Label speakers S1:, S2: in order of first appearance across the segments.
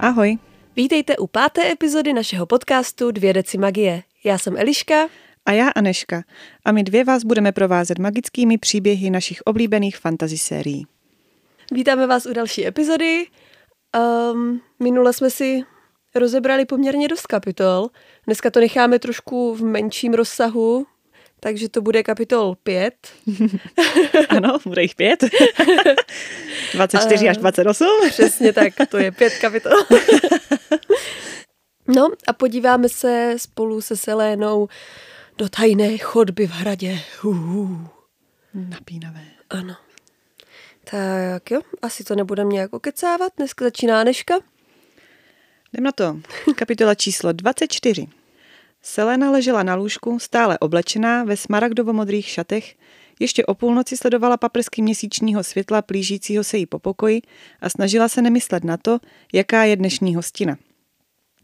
S1: Ahoj. Vítejte u páté epizody našeho podcastu Dvě deci magie. Já jsem Eliška.
S2: A já Aneška. A my dvě vás budeme provázet magickými příběhy našich oblíbených fantasy sérií.
S1: Vítáme vás u další epizody. Um, minule jsme si rozebrali poměrně dost kapitol. Dneska to necháme trošku v menším rozsahu, takže to bude kapitol 5.
S2: ano, bude jich 5. 24 uh, až 28.
S1: Přesně tak, to je 5 kapitol. no a podíváme se spolu se Selénou do tajné chodby v hradě. Uhu.
S2: Napínavé.
S1: Ano. Tak jo, asi to nebudeme nějak okecávat. Dneska začíná Neška.
S2: Jdem na to. Kapitola číslo 24. Selena ležela na lůžku, stále oblečená ve smaragdovo-modrých šatech, ještě o půlnoci sledovala paprsky měsíčního světla plížícího se jí po pokoji a snažila se nemyslet na to, jaká je dnešní hostina.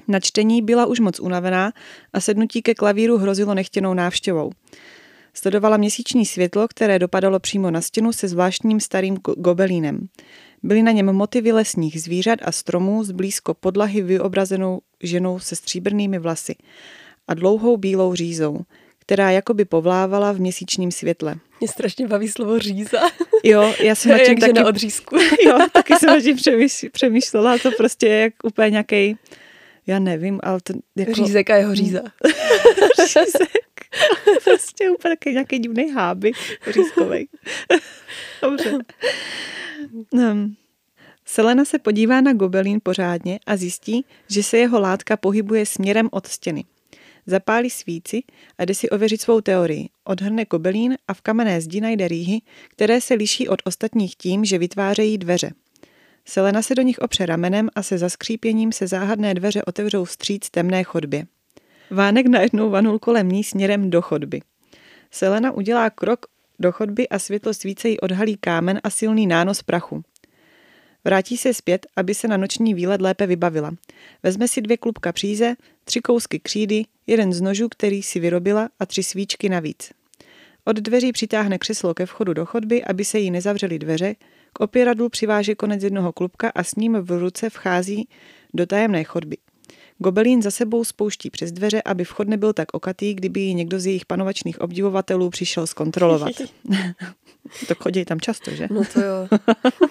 S2: Na čtení byla už moc unavená a sednutí ke klavíru hrozilo nechtěnou návštěvou. Sledovala měsíční světlo, které dopadalo přímo na stěnu se zvláštním starým gobelínem. Byly na něm motivy lesních zvířat a stromů z blízko podlahy vyobrazenou ženou se stříbrnými vlasy a dlouhou bílou řízou, která jakoby povlávala v měsíčním světle.
S1: Mě strašně baví slovo říza.
S2: Jo, já jsem nad tím
S1: taky...
S2: na
S1: odřízku.
S2: jo, taky jsem nad tím přemýšlela, to prostě je jak úplně nějaký, já nevím, ale to jako...
S1: Řízek a jeho říza.
S2: Řízek. prostě úplně taky nějaký divný háby řízkovej. Dobře. Um, Selena se podívá na gobelín pořádně a zjistí, že se jeho látka pohybuje směrem od stěny. Zapálí svíci a jde si ověřit svou teorii. Odhrne gobelín a v kamenné zdi najde rýhy, které se liší od ostatních tím, že vytvářejí dveře. Selena se do nich opře ramenem a se zaskřípěním se záhadné dveře otevřou vstříc temné chodbě. Vánek najednou vanul kolem ní směrem do chodby. Selena udělá krok do chodby a světlo svíce jí odhalí kámen a silný nános prachu. Vrátí se zpět, aby se na noční výlet lépe vybavila. Vezme si dvě klubka příze, tři kousky křídy, jeden z nožů, který si vyrobila a tři svíčky navíc. Od dveří přitáhne křeslo ke vchodu do chodby, aby se jí nezavřely dveře, k opěradlu přiváže konec jednoho klubka a s ním v ruce vchází do tajemné chodby. Gobelín za sebou spouští přes dveře, aby vchod nebyl tak okatý, kdyby ji někdo z jejich panovačných obdivovatelů přišel zkontrolovat. to chodí tam často, že?
S1: No to jo.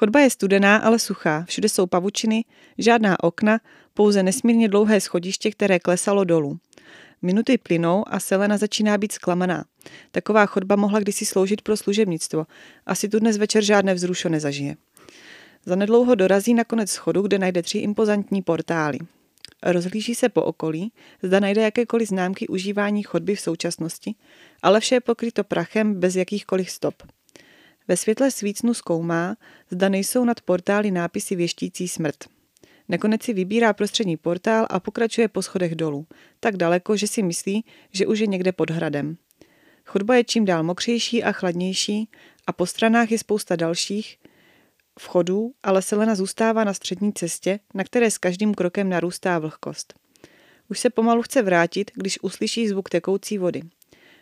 S2: Chodba je studená, ale suchá. Všude jsou pavučiny, žádná okna, pouze nesmírně dlouhé schodiště, které klesalo dolů. Minuty plynou a Selena začíná být zklamaná. Taková chodba mohla kdysi sloužit pro služebnictvo. Asi tu dnes večer žádné vzrušo nezažije. Zanedlouho dorazí na konec schodu, kde najde tři impozantní portály. Rozhlíží se po okolí, zda najde jakékoliv známky užívání chodby v současnosti, ale vše je pokryto prachem bez jakýchkoliv stop. Ve světle svícnu zkoumá, zda nejsou nad portály nápisy věštící smrt. Nakonec si vybírá prostřední portál a pokračuje po schodech dolů, tak daleko, že si myslí, že už je někde pod hradem. Chodba je čím dál mokřejší a chladnější a po stranách je spousta dalších vchodů, ale Selena zůstává na střední cestě, na které s každým krokem narůstá vlhkost. Už se pomalu chce vrátit, když uslyší zvuk tekoucí vody.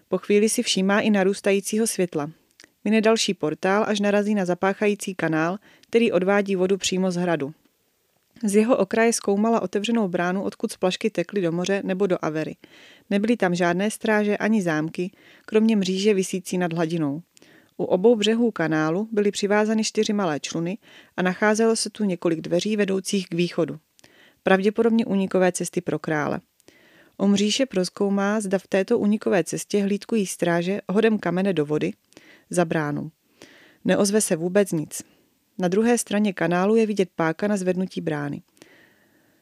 S2: Po chvíli si všímá i narůstajícího světla. Mine další portál, až narazí na zapáchající kanál, který odvádí vodu přímo z hradu. Z jeho okraje zkoumala otevřenou bránu, odkud splašky tekly do moře nebo do Avery. Nebyly tam žádné stráže ani zámky, kromě mříže visící nad hladinou. U obou břehů kanálu byly přivázány čtyři malé čluny a nacházelo se tu několik dveří vedoucích k východu. Pravděpodobně unikové cesty pro krále. O mříše prozkoumá, zda v této unikové cestě hlídkují stráže hodem kamene do vody za bránu. Neozve se vůbec nic. Na druhé straně kanálu je vidět páka na zvednutí brány.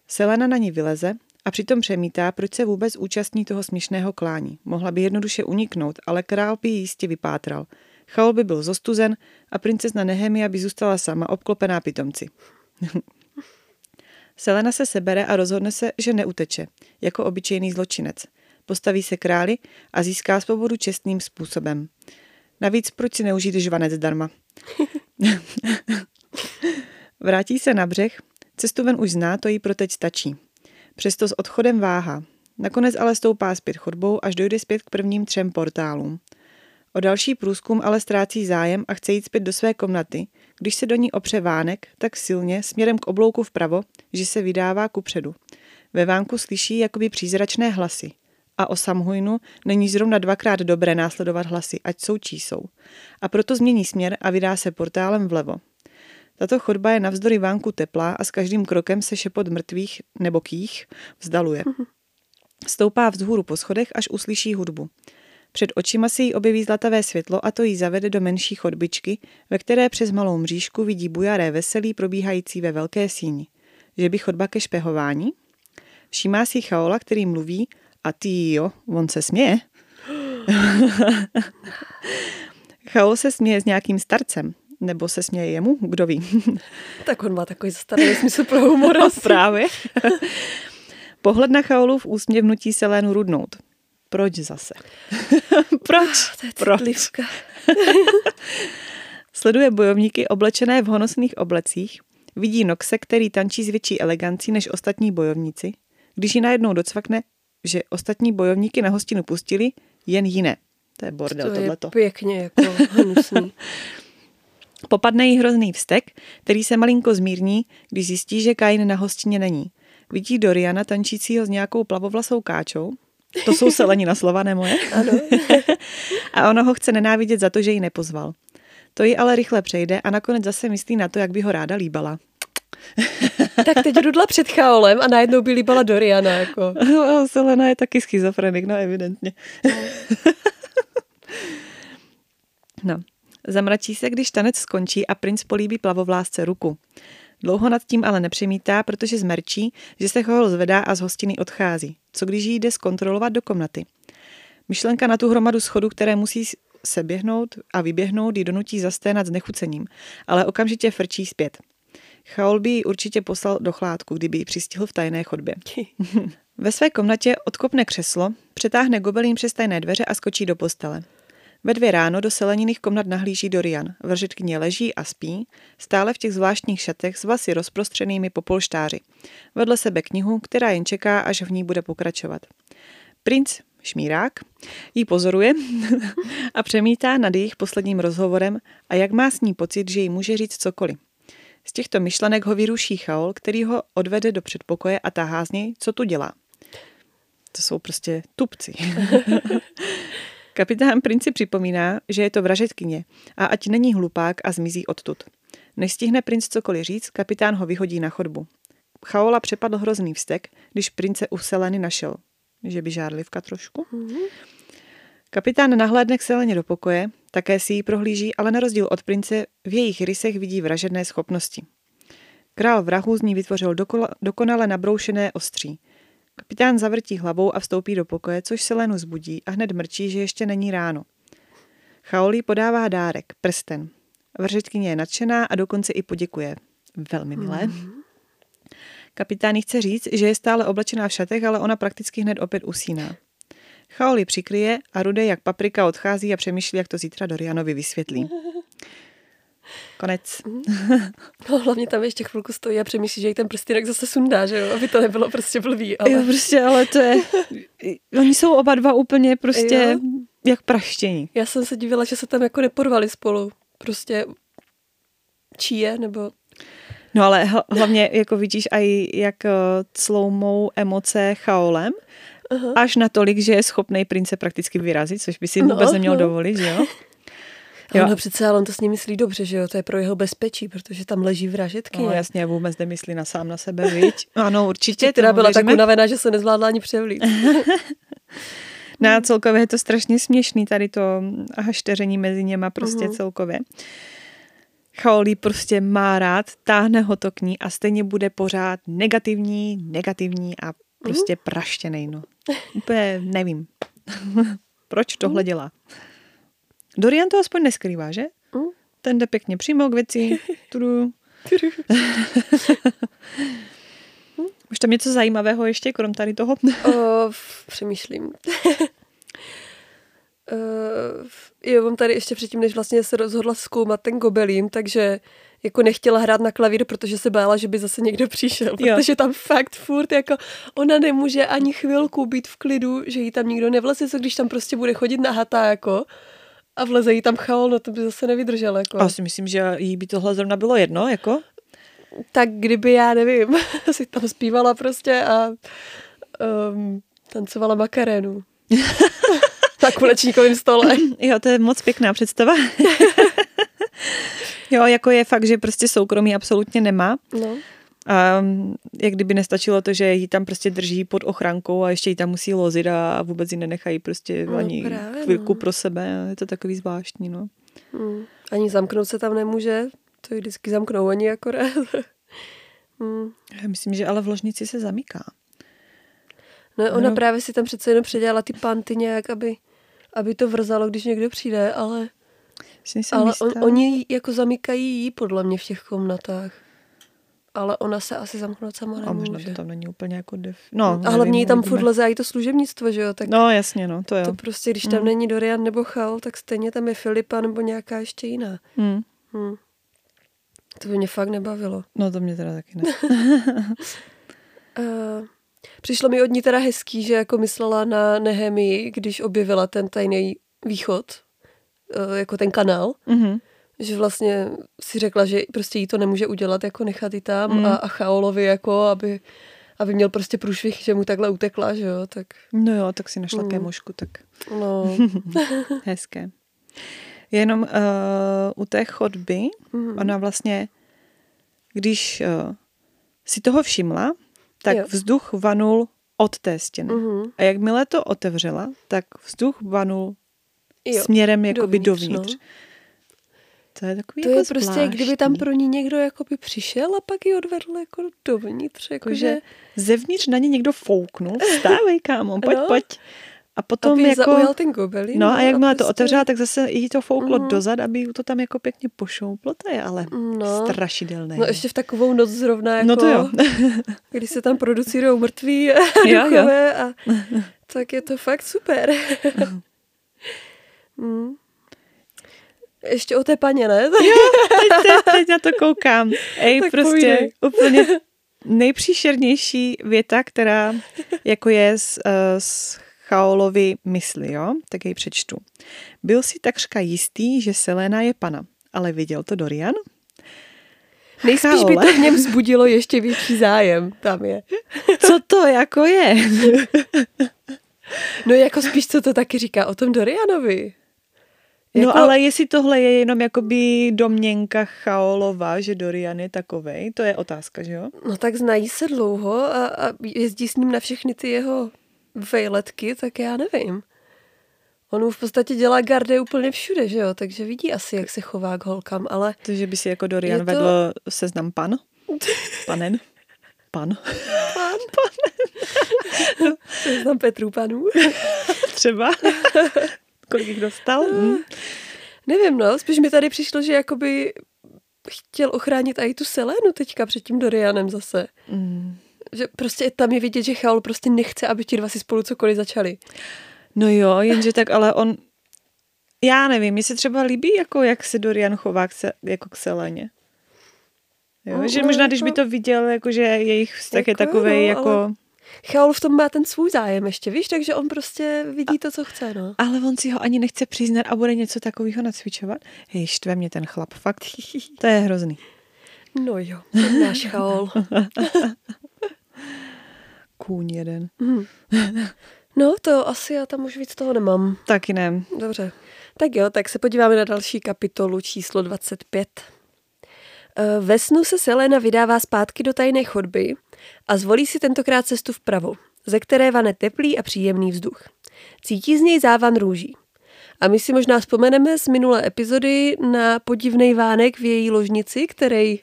S2: Selena na ní vyleze a přitom přemítá, proč se vůbec účastní toho směšného klání. Mohla by jednoduše uniknout, ale král by ji jistě vypátral. Chaol by byl zostuzen a princezna Nehemia by zůstala sama, obklopená pitomci. Selena se sebere a rozhodne se, že neuteče, jako obyčejný zločinec. Postaví se králi a získá svobodu čestným způsobem. Navíc proč si neužít žvanec zdarma? Vrátí se na břeh, cestu ven už zná, to jí pro teď stačí. Přesto s odchodem váha. Nakonec ale stoupá zpět chodbou, až dojde zpět k prvním třem portálům. O další průzkum ale ztrácí zájem a chce jít zpět do své komnaty, Když se do ní opře vánek, tak silně, směrem k oblouku vpravo, že se vydává ku předu. Ve vánku slyší jakoby přízračné hlasy. A o Samhujnu není zrovna dvakrát dobré následovat hlasy, ať jsou čí jsou. A proto změní směr a vydá se portálem vlevo. Tato chodba je navzdory vánku teplá a s každým krokem se šepot mrtvých nebo kých vzdaluje. Stoupá vzhůru po schodech, až uslyší hudbu. Před očima si jí objeví zlatavé světlo a to jí zavede do menší chodbičky, ve které přes malou mřížku vidí bujaré veselí probíhající ve velké síni. Že by chodba ke špehování? Všímá si Chaola, který mluví a ty jo, on se směje. Chaol se směje s nějakým starcem, nebo se směje jemu, kdo ví.
S1: tak on má takový zastaralý smysl pro humor.
S2: No, právě. Pohled na Chaolův úsměv nutí Selénu rudnout. Proč zase? Proč?
S1: To je
S2: Proč? Sleduje bojovníky oblečené v honosných oblecích, vidí Noxe, který tančí s větší elegancí než ostatní bojovníci. Když ji najednou docvakne, že ostatní bojovníky na hostinu pustili, jen jiné. To je bordel,
S1: to
S2: tohleto.
S1: je pěkně jako hnusný.
S2: Popadne jí hrozný vztek, který se malinko zmírní, když zjistí, že Kain na hostině není. Vidí Doriana tančícího s nějakou plavovlasou káčou. To jsou selení na slova, ne moje.
S1: Ano.
S2: a ono ho chce nenávidět za to, že ji nepozval. To ji ale rychle přejde a nakonec zase myslí na to, jak by ho ráda líbala.
S1: Tak teď rudla před chaolem a najednou by líbala Doriana. Jako.
S2: Selena je taky schizofrenik, no evidentně. no, zamračí se, když tanec skončí a princ políbí plavovlásce ruku. Dlouho nad tím ale nepřemítá, protože zmerčí, že se Chaol zvedá a z hostiny odchází. Co když jí jde zkontrolovat do komnaty? Myšlenka na tu hromadu schodu, které musí se běhnout a vyběhnout, ji donutí zasténat s nechucením, ale okamžitě frčí zpět. Chaol by ji určitě poslal do chládku, kdyby ji přistihl v tajné chodbě. Ve své komnatě odkopne křeslo, přetáhne gobelín přes tajné dveře a skočí do postele. Ve dvě ráno do seleniných komnat nahlíží Dorian. Vržetkyně leží a spí, stále v těch zvláštních šatech s vlasy rozprostřenými po polštáři. Vedle sebe knihu, která jen čeká, až v ní bude pokračovat. Princ Šmírák jí pozoruje a přemítá nad jejich posledním rozhovorem a jak má s ní pocit, že jí může říct cokoliv. Z těchto myšlenek ho vyruší Chaol, který ho odvede do předpokoje a tahá z něj, co tu dělá. To jsou prostě tupci. Kapitán princi připomíná, že je to vražetkyně a ať není hlupák a zmizí odtud. Než stihne princ cokoliv říct, kapitán ho vyhodí na chodbu. Chaola přepadl hrozný vztek, když prince u Seleny našel. Že by žárlivka trošku. Mm-hmm. Kapitán nahlédne k Seleně do pokoje, také si ji prohlíží, ale na rozdíl od prince v jejich rysech vidí vražedné schopnosti. Král vrahů z ní vytvořil dokola, dokonale nabroušené ostří. Kapitán zavrtí hlavou a vstoupí do pokoje, což Selenu zbudí a hned mrčí, že ještě není ráno. Chaolí podává dárek, prsten. Vržetkyně je nadšená a dokonce i poděkuje. Velmi milé. Mm-hmm. Kapitán chce říct, že je stále oblečená v šatech, ale ona prakticky hned opět usíná. Chaoli přikryje a Rude jak paprika odchází a přemýšlí, jak to zítra Dorianovi vysvětlí. Konec.
S1: No, hlavně tam ještě chvilku stojí a přemýšlí, že jí ten prstínek zase sundá, že jo, aby to nebylo prostě blbý.
S2: Ale... Jo, prostě, ale to je... Oni jsou oba dva úplně prostě jo. jak praštění.
S1: Já jsem se divila, že se tam jako neporvali spolu. Prostě čí je, nebo...
S2: No ale hlavně jako vidíš aj jak eh, cloumou emoce chaolem, uh-huh. až natolik, že je schopný prince prakticky vyrazit, což by si no, vůbec neměl no. dovolit, že jo?
S1: Jo. No přece, ale on to s ním myslí dobře, že jo, to je pro jeho bezpečí, protože tam leží vražetky.
S2: No jasně, vůbec nemyslí na sám na sebe, viď? Ano, určitě.
S1: Teda byla tak unavená, že se nezvládla ani převlít.
S2: no a celkově je to strašně směšný, tady to hašteření mezi něma prostě uh-huh. celkově. Chaolí prostě má rád, táhne ho to k ní a stejně bude pořád negativní, negativní a prostě uh-huh. praštěnej, no. Úplně nevím, proč tohle uh-huh. dělá. Dorian to aspoň neskrývá, že? Uh-huh. Ten jde pěkně přímo k věci. Tudu. Už tam něco zajímavého ještě, krom tady toho?
S1: o, přemýšlím. Uh, jo, mám tady ještě předtím, než vlastně se rozhodla zkoumat ten gobelín, takže jako nechtěla hrát na klavír, protože se bála, že by zase někdo přišel, jo. protože tam fakt furt jako ona nemůže ani chvilku být v klidu, že jí tam nikdo nevleze, co když tam prostě bude chodit na hata jako a vleze jí tam chaol, no to by zase nevydržel. Jako.
S2: A si myslím, že jí by tohle zrovna bylo jedno, jako?
S1: Tak kdyby, já nevím, si tam zpívala prostě a um, tancovala makarénu. Na kulečníkovém stole.
S2: Jo, to je moc pěkná představa. jo, jako je fakt, že prostě soukromí absolutně nemá.
S1: No.
S2: A jak kdyby nestačilo to, že ji tam prostě drží pod ochrankou a ještě ji tam musí lozit a vůbec ji nenechají prostě
S1: No,
S2: ani
S1: právě,
S2: chvilku
S1: no.
S2: pro sebe. Je to takový zvláštní, no.
S1: Hmm. Ani zamknout se tam nemůže, to ji vždycky zamknou oni akorát. hmm.
S2: Já myslím, že ale v ložnici se zamyká.
S1: No, ona
S2: No.
S1: právě si tam přece jenom předělala ty panty nějak, aby, aby to vrzalo, když někdo přijde, ale, ale on, oni jako zamykají jí podle mě v těch komnatách. Ale ona se asi zamknout sama
S2: A možná
S1: nemůže.
S2: to tam není úplně jako def... No,
S1: a hlavně jí tam furt leze i to služebnictvo, že jo? Tak
S2: No jasně, no, to jo.
S1: to prostě, když tam
S2: Mm.
S1: není Dorian nebo Chal, tak stejně tam je Filipa nebo nějaká ještě jiná.
S2: Hmm.
S1: Hm. To by mě fakt nebavilo.
S2: No to mě teda taky ne.
S1: Uh, přišlo mi od ní teda hezký, že jako myslela na Nehemii, když objevila ten tajný východ, jako ten kanál,
S2: Mhm.
S1: že vlastně si řekla, že prostě jí to nemůže udělat, jako nechat ji tam
S2: Mm.
S1: a, a Chaolovi jako, aby, aby měl prostě průšvih, že mu takhle utekla, že jo, tak
S2: No jo, tak si našla
S1: Mm.
S2: kémošku, tak
S1: no.
S2: hezké. Jenom uh, u té chodby,
S1: Mhm.
S2: ona vlastně, když uh, si toho všimla, tak
S1: Jo.
S2: vzduch vanul od té stěny.
S1: Mhm.
S2: A jakmile to otevřela, tak vzduch vanul
S1: Jo.
S2: směrem jakoby
S1: dovnitř,
S2: dovnitř.
S1: no.
S2: To je takový
S1: To
S2: jako
S1: je prostě, jak kdyby tam pro ní někdo jakoby přišel a pak ji odvedl jako dovnitř, jakože
S2: Jakože zevnitř na ně někdo fouknul. Vstávej, kámo, pojď,
S1: No.
S2: pojď. A potom
S1: aby
S2: jako...
S1: zaujal ten gobelin.
S2: No a jakmile to
S1: prostě-
S2: otevřela, tak zase jí to fouklo
S1: Mhm.
S2: dozad, aby jí to tam jako pěkně pošouplo. To je ale
S1: No.
S2: strašidelné.
S1: No ještě v takovou noc zrovna, jako,
S2: No to jo.
S1: kdy se tam producirují mrtví a
S2: Jo, jo.
S1: a tak je to fakt super. Mm. Ještě o té paně, ne?
S2: teď, teď, teď na to koukám. Ej,
S1: Tak
S2: prostě
S1: povídej.
S2: úplně nejpříšernější věta, která jako je z, uh, z Chaolovi mysli, jo? Tak jej přečtu. Byl si takřka jistý, že Selena je pana, ale viděl to Dorian?
S1: Nejspíš by
S2: Chaole.
S1: to v něm vzbudilo ještě větší zájem, tam je.
S2: Co to jako je?
S1: No jako spíš, co to taky říká o tom Dorianovi. Jako,
S2: No ale jestli tohle je jenom jakoby domněnka Chaolova, že Dorian je takovej, to je otázka, že jo?
S1: No tak znají se dlouho a, a jezdí s ním na všechny ty jeho vejletky, tak já nevím. On mu v podstatě dělá garde úplně všude, že jo? Takže vidí asi, jak se chová k holkám, ale
S2: To, že by si jako Dorian
S1: to-
S2: vedl seznam pan? Panen? Pan?
S1: pán. Seznam Petrů panů.
S2: Třeba? Kolik jich dostal? Hm.
S1: Nevím, no, spíš mi tady přišlo, že jakoby chtěl ochránit i tu Selenu teďka před tím Dorianem zase.
S2: Mm.
S1: Že prostě tam je vidět, že Chaol prostě nechce, aby ti dva si spolu cokoliv začali.
S2: No jo, jenže tak ale on... Já nevím, mi se třeba líbí, jako jak se Dorian chová k se, jako k Seleně. Jo,
S1: No,
S2: že možná, když by to viděl, jako že jejich vztah je
S1: Jako jo,
S2: takový,
S1: no,
S2: jako...
S1: ale- Chaol v tom má ten svůj zájem ještě, víš, takže on prostě vidí to, co chce, no.
S2: Ale on si ho ani nechce přiznat a bude něco takového nacvičovat. Hej, štve mě ten chlap, fakt. To je hrozný.
S1: No jo, ten náš Chaol.
S2: Kůň jeden.
S1: Mhm. No, to asi já tam už víc toho nemám.
S2: Taky ne.
S1: Dobře. Tak jo, tak se podíváme na další kapitolu číslo 25. Eh, Ve snu se Selena vydává zpátky do tajné chodby a zvolí si tentokrát cestu vpravo, ze které vane teplý a příjemný vzduch. Cítí z něj závan růží. A my si možná vzpomeneme z minulé epizody na podivný vánek v její ložnici, který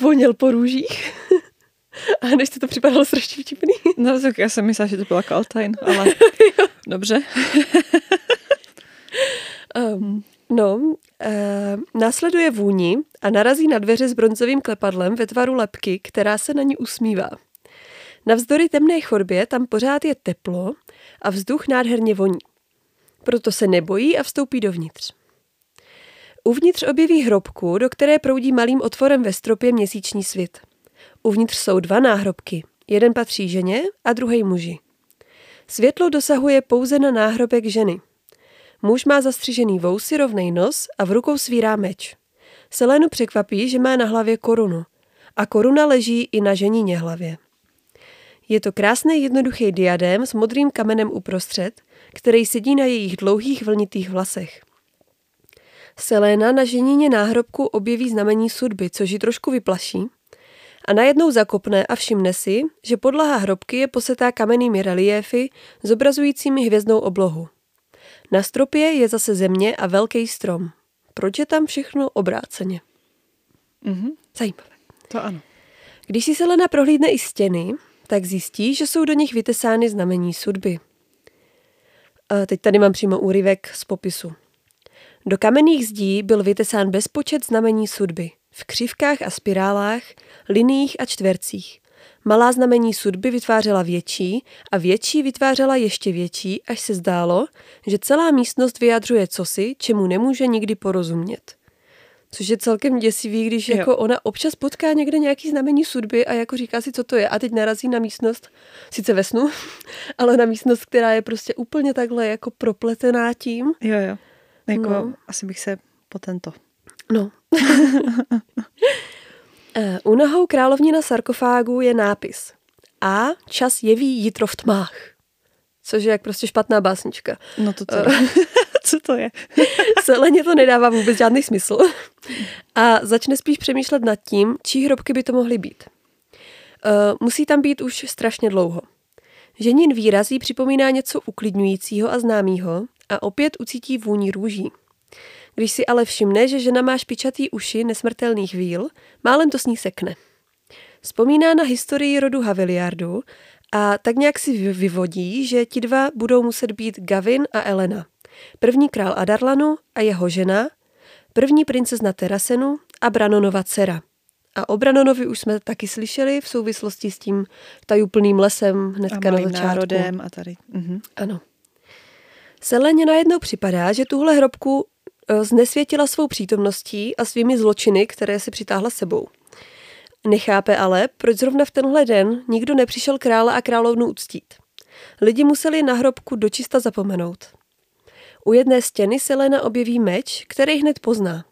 S1: voněl po růžích. A než to připadalo strašně vtipný.
S2: No tak já jsem myslela, že to byla Kaltajn, ale dobře.
S1: Um, no, uh, následuje vůni a narazí na dveře s bronzovým klepadlem ve tvaru lepky, která se na ní usmívá. Navzdory temné chodbě tam pořád je teplo a vzduch nádherně voní. Proto se nebojí a vstoupí dovnitř. Uvnitř objeví hrobku, do které proudí malým otvorem ve stropě měsíční svit. Uvnitř jsou dva náhrobky. Jeden patří ženě a druhý muži. Světlo dosahuje pouze na náhrobek ženy. Muž má zastřižený vousy, rovnej nos a v rukou svírá meč. Selénu překvapí, že má na hlavě korunu. A koruna leží i na ženině hlavě. Je to krásný jednoduchý diadém s modrým kamenem uprostřed, který sedí na jejich dlouhých vlnitých vlasech. Selena na ženině náhrobku objeví znamení sudby, což ji trošku vyplaší, a najednou zakopne a všimne si, že podlaha hrobky je posetá kamennými reliéfy zobrazujícími hvězdnou oblohu. Na stropě je zase země a velký strom. Proč je tam všechno obráceně?
S2: Mhm.
S1: Zajímavé.
S2: To ano.
S1: Když si Selena prohlídne i stěny, tak zjistí, že jsou do nich vytesány znamení sudby. A teď tady mám přímo úryvek z popisu. Do kamenných zdí byl vytesán bezpočet znamení sudby. V křivkách a spirálách, liniích a čtvercích. Malá znamení sudby vytvářela větší a větší vytvářela ještě větší, až se zdálo, že celá místnost vyjadřuje cosi, čemu nemůže nikdy porozumět. Což je celkem děsivý, když
S2: Jo.
S1: jako ona občas potká někde nějaký znamení sudby a jako říká si, co to je. A teď narazí na místnost, sice ve snu, ale na místnost, která je prostě úplně takhle jako propletená tím.
S2: Jo, jo. Jako,
S1: No.
S2: asi bych se po tento.
S1: No. Eh, U nohou královnina sarkofágu je nápis A čas jeví jitro v tmách. Což je jak prostě špatná básnička.
S2: No to co?
S1: Eh.
S2: co to je?
S1: Seleně to nedává vůbec žádný smysl. A začne spíš přemýšlet nad tím, čí hrobky by to mohly být. Uh, musí tam být už strašně dlouho. Ženin výraz jí připomíná něco uklidňujícího a známého a opět ucítí vůni růží. Když si ale všimne, že žena má špičatý uši nesmrtelných víl, málem to s ní sekne. Vzpomíná na historii rodu Haviliardu a tak nějak si vy- vyvodí, že ti dva budou muset být Gavin a Elena. První král Adarlanu a jeho žena, první princezna Terasenu a Branonova dcera. A o Branonovi už jsme taky slyšeli v souvislosti s tím tajuplným lesem
S2: A
S1: hnedka na
S2: malým
S1: začátku.
S2: národem a tady. Mhm.
S1: Ano. Seleně najednou připadá, že tuhle hrobku znesvětila svou přítomností a svými zločiny, které si přitáhla sebou. Nechápe ale, proč zrovna v tenhle den nikdo nepřišel krále a královnu uctít. Lidi museli na hrobku dočista zapomenout. U jedné stěny Selena objeví meč, který hned pozná.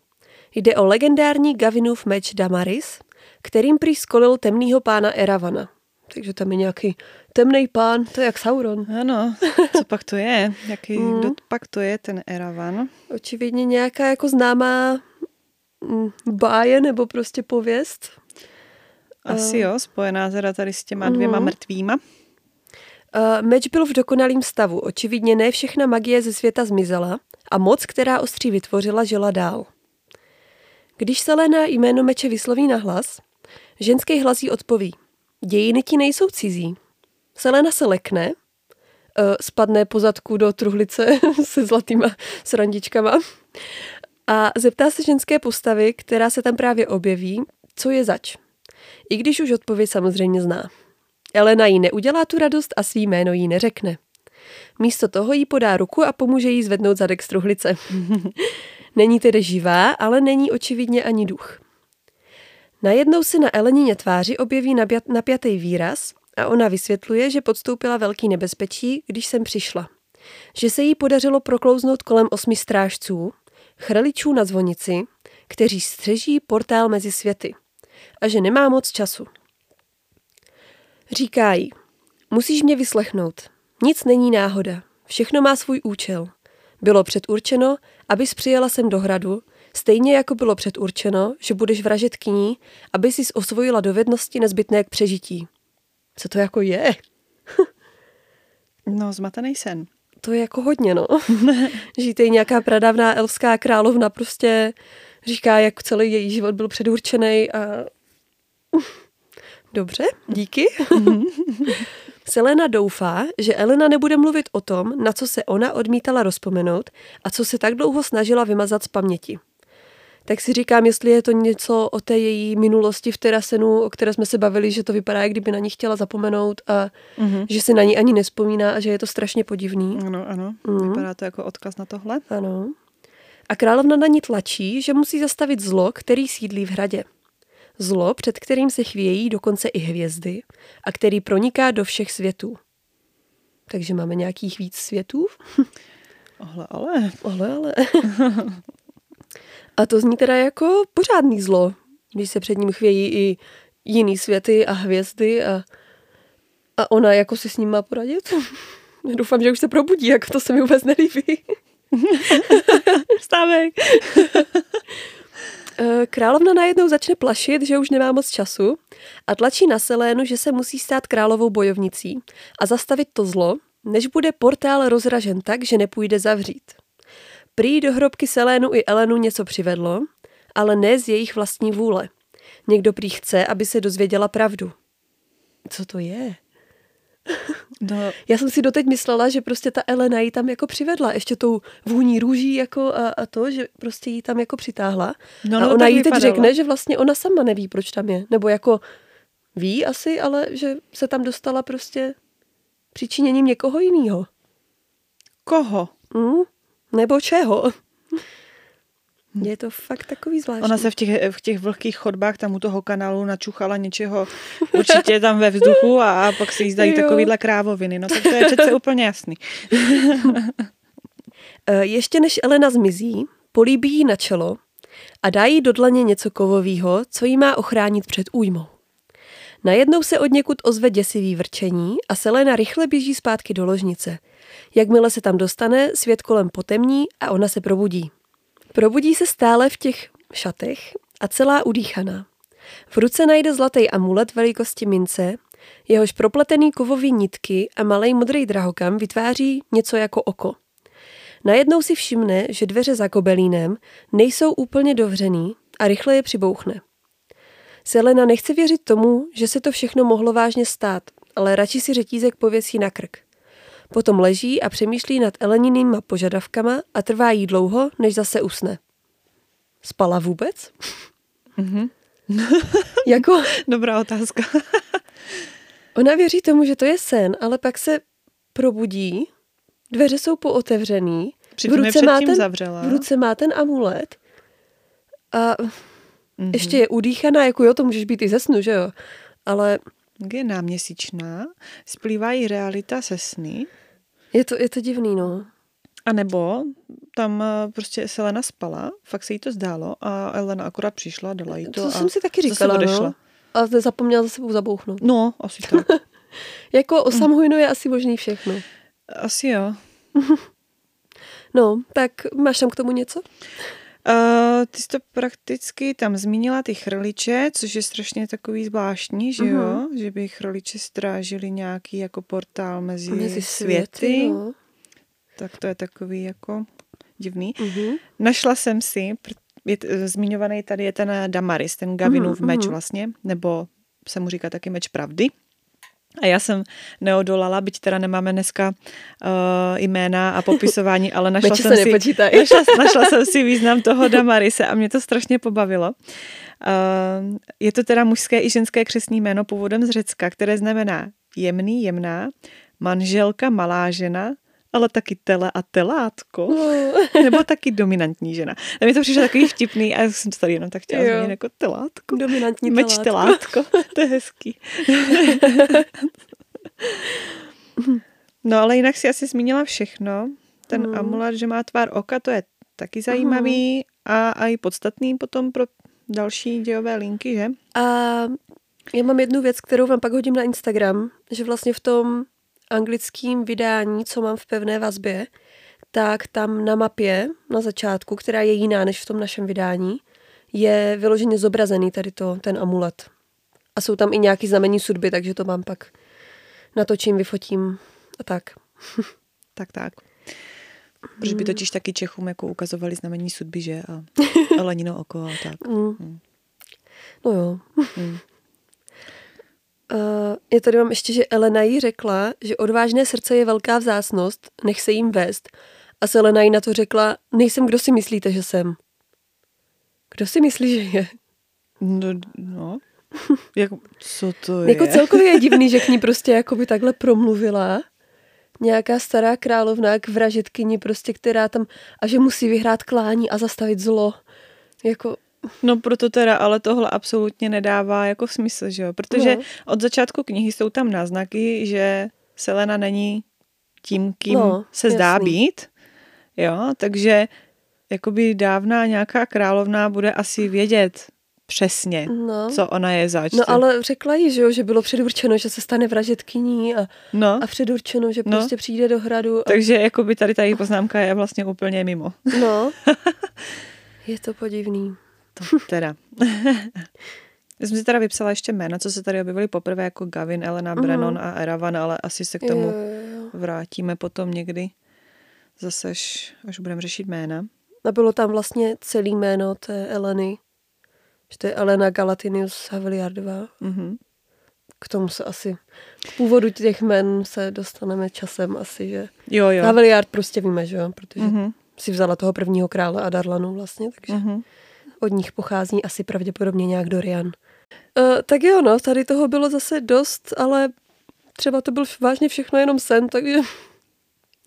S1: Jde o legendární Gavinův meč Damaris, kterým prý skolil temnýho pána Eravana. Takže tam je nějaký temný pán, to je jak Sauron.
S2: Ano, co pak to je? Jaký,
S1: Mm.
S2: kdo pak to je ten Eravan?
S1: Očividně nějaká jako známá mm, báje nebo prostě pověst.
S2: Asi jo, spojená teda tady s těma dvěma
S1: Mhm.
S2: mrtvýma.
S1: Uh, meč byl v dokonalém stavu. Očividně ne všechna magie ze světa zmizela a moc, která ostří vytvořila, žila dál. Když Selena jméno meče vysloví na hlas, ženský hlas jí odpoví. Dějiny ti nejsou cizí. Selena se lekne, uh, spadne po zadku do truhlice se zlatýma srandičkama a zeptá se ženské postavy, která se tam právě objeví, co je zač. I když už odpověď samozřejmě zná. Elena jí neudělá tu radost a svý jméno jí neřekne. Místo toho jí podá ruku a pomůže jí zvednout zadek z truhlice. není tedy živá, ale není očividně ani duch. Najednou se na Elenině tváři objeví napjatý výraz a ona vysvětluje, že podstoupila velký nebezpečí, když jsem přišla. Že se jí podařilo proklouznout kolem osmi strážců, chrličů na zvonici, kteří střeží portál mezi světy a že nemá moc času. Říká jí, musíš mě vyslechnout. Nic není náhoda. Všechno má svůj účel. Bylo předurčeno, abys přijela sem do hradu, stejně jako bylo předurčeno, že budeš vražet kní, aby si osvojila dovednosti nezbytné k přežití. Co to jako je?
S2: No, zmatený sen.
S1: To je jako hodně, no. že tady nějaká pradávná elfská královna prostě říká, jak celý její život byl předurčený a... Dobře, díky. Selena doufá, že Elena nebude mluvit o tom, na co se ona odmítala rozpomenout a co se tak dlouho snažila vymazat z paměti. Tak si říkám, jestli je to něco o té její minulosti v Terasenu, o které jsme se bavili, že to vypadá, jak kdyby na ní chtěla zapomenout a
S2: Mhm.
S1: že si na ní ani nespomíná a že je to strašně podivný.
S2: Ano, ano.
S1: Mhm.
S2: Vypadá to jako odkaz na tohle.
S1: Ano. A královna na ní tlačí, že musí zastavit zlo, který sídlí v hradě. Zlo, před kterým se chvějí dokonce i hvězdy a který proniká do všech světů. Takže máme nějakých víc světů?
S2: Ale, ale.
S1: Ale, ale. A to zní teda jako pořádný zlo, když se před ním chvějí i jiný světy a hvězdy a, a ona jako si s ním má poradit. Doufám, že už se probudí, jako to se mi vůbec nelíbí.
S2: Vstávej.
S1: Eh, Královna najednou začne plašit, že už nemá moc času a tlačí na Selénu, že se musí stát královou bojovnicí a zastavit to zlo, než bude portál rozražen tak, že nepůjde zavřít. Prý do hrobky Selénu i Elenu něco přivedlo, ale ne z jejich vlastní vůle. Někdo prý chce, aby se dozvěděla pravdu. Co to je?
S2: No,
S1: Já jsem si doteď myslela, že prostě ta Elena ji tam jako přivedla, ještě tou vůní růží jako a, a to, že prostě ji tam jako přitáhla.
S2: No,
S1: a
S2: no,
S1: ona
S2: tak
S1: jí teď
S2: vypadalo.
S1: řekne, že vlastně ona sama neví, proč tam je. Nebo jako ví asi, ale že se tam dostala prostě přičiněním někoho jiného.
S2: koho?
S1: Hm? Nebo čeho? Je to fakt takový zvláštní.
S2: Ona se v těch, v těch vlhkých chodbách tam u toho kanálu načuchala něčeho určitě tam ve vzduchu a, a pak si jí zdají
S1: Jo.
S2: takovýhle krávoviny. No tak to je přece úplně jasný.
S1: E, Ještě než Elena zmizí, políbí jí na čelo a dá jí do dlaně něco kovového, co jí má ochránit před újmou. Najednou se od někud ozve děsivý vrčení a Selena rychle běží zpátky do ložnice. Jakmile se tam dostane, svět kolem potemní a ona se probudí. Probudí se stále v těch šatech a celá udýchaná. V ruce najde zlatý amulet velikosti mince, jehož propletený kovový nitky a malý modrý drahokam vytváří něco jako oko. Najednou si všimne, že dveře za kobelínem nejsou úplně dovřený a rychle je přibouchne. Selena nechce věřit tomu, že se to všechno mohlo vážně stát, ale radši si řetízek pověsí na krk. Potom leží a přemýšlí nad Eleninýma požadavkama a trvá jí dlouho, než zase usne. Spala vůbec?
S2: Mhm.
S1: jako,
S2: Dobrá otázka.
S1: ona věří tomu, že to je sen, ale pak se probudí, dveře jsou pootevřený,
S2: Přitom je
S1: má ten,
S2: zavřela.
S1: v ruce má ten amulet a
S2: Mhm.
S1: ještě je udýchaná, jako jo, to můžeš být i ze snu, že jo? Ale
S2: Je náměsíčná, splývá jí realita se sny,
S1: je to, je to divný, no.
S2: a nebo tam eh, prostě Selena spala, fakt se jí to zdálo a Elena akorát přišla, dala jí to,
S1: To,
S2: a
S1: jsem si taky
S2: zase
S1: říkala,
S2: odešla.
S1: no. A zapomněla za sebou zabouchnout.
S2: No, asi tak.
S1: Jako o je asi možný všechno.
S2: asi jo.
S1: No, tak máš tam k tomu něco?
S2: Uh, ty jsi to prakticky tam zmínila ty chrliče, což je strašně takový zvláštní, že jo?
S1: Mhm.
S2: Že by chrliče strážili nějaký jako portál mezi,
S1: Mezi
S2: světy.
S1: světy.
S2: Tak to je takový jako divný.
S1: Mhm.
S2: Našla jsem si, je, t- zmiňovaný tady je ten Damaris, ten Gavinův
S1: Mhm,
S2: meč vlastně, nebo se mu říká taky meč pravdy. A já jsem neodolala, byť teda nemáme dneska uh, jména a popisování, ale našla jsem,
S1: se
S2: si, našla, našla jsem si význam toho Damarise a mě to strašně pobavilo. Uh, je to teda mužské i ženské křesní jméno původem z Řecka, které znamená jemný, jemná, manželka, malá žena, ale taky tele a telátko. Nebo taky dominantní žena. A mi to přišlo takový vtipný a já jsem to tady jenom tak chtěla
S1: Jo.
S2: zmínit jako telátko.
S1: Dominantní
S2: Meč
S1: telátko.
S2: telátko. to je hezký. no ale jinak si asi zmínila všechno. Ten
S1: Mm.
S2: amulet, že má tvar oka, to je taky zajímavý a, a i podstatný potom pro další dějové linky, že?
S1: A já mám jednu věc, kterou vám pak hodím na Instagram, že vlastně v tom anglickém vydání, co mám v pevné vazbě, tak tam na mapě na začátku, která je jiná než v tom našem vydání, je vyloženě zobrazený tady to, ten amulet. A jsou tam i nějaký znamení sudby, takže to mám pak natočím, vyfotím a tak.
S2: Tak, tak. Protože by totiž taky Čechům jako ukazovali znamení sudby, že? A, a Lenino oko a tak.
S1: Mm.
S2: Mm.
S1: No jo.
S2: Mm.
S1: Uh, já tady mám ještě, že Elena jí řekla, že odvážné srdce je velká vzácnost, nech se jim vést. A Selena jí na to řekla, nejsem, kdo si myslíte, že jsem. Kdo si myslí, že je?
S2: No, no. Jak, co to je?
S1: Jako celkově je divný, že k ní prostě jakoby takhle promluvila nějaká stará královna k vražetkyni prostě, která tam, a že musí vyhrát klání a zastavit zlo. Jako,
S2: No proto teda, ale tohle absolutně nedává jako smysl, že jo? Protože
S1: No.
S2: od začátku knihy jsou tam náznaky, že Selena není tím, kým
S1: No,
S2: se zdá
S1: jasný.
S2: být, Jo, takže jakoby dávná nějaká královna bude asi vědět přesně,
S1: No.
S2: co ona je zač.
S1: No ale řekla jí, že, jo, že bylo předurčeno, že se stane vražetkyní a,
S2: no
S1: a předurčeno, že
S2: No.
S1: prostě přijde do hradu. A,
S2: takže jakoby tady ta její poznámka je vlastně úplně mimo.
S1: no. Je to podivný.
S2: To teda. Já jsem si teda vypsala ještě jména, co se tady objevily poprvé, jako Gavin, Elena, Brennon a Eravan, ale asi se k tomu
S1: Jo, jo,
S2: vrátíme potom někdy. Zase, až, až budeme řešit jména.
S1: A bylo tam vlastně celý jméno té Eleny. Že to je Elena Galatinius Haviliardová.
S2: Mhm.
S1: K tomu se asi, k původu těch jmen se dostaneme časem asi, že
S2: Jo, jo.
S1: Haviliard prostě víme, že jo, protože
S2: Mhm.
S1: si vzala toho prvního krále Adarlanu vlastně, takže
S2: Mhm.
S1: Od nich pochází asi pravděpodobně nějak Dorian. Uh, tak jo, no, tady toho bylo zase dost, ale třeba to byl vážně všechno jenom sen, takže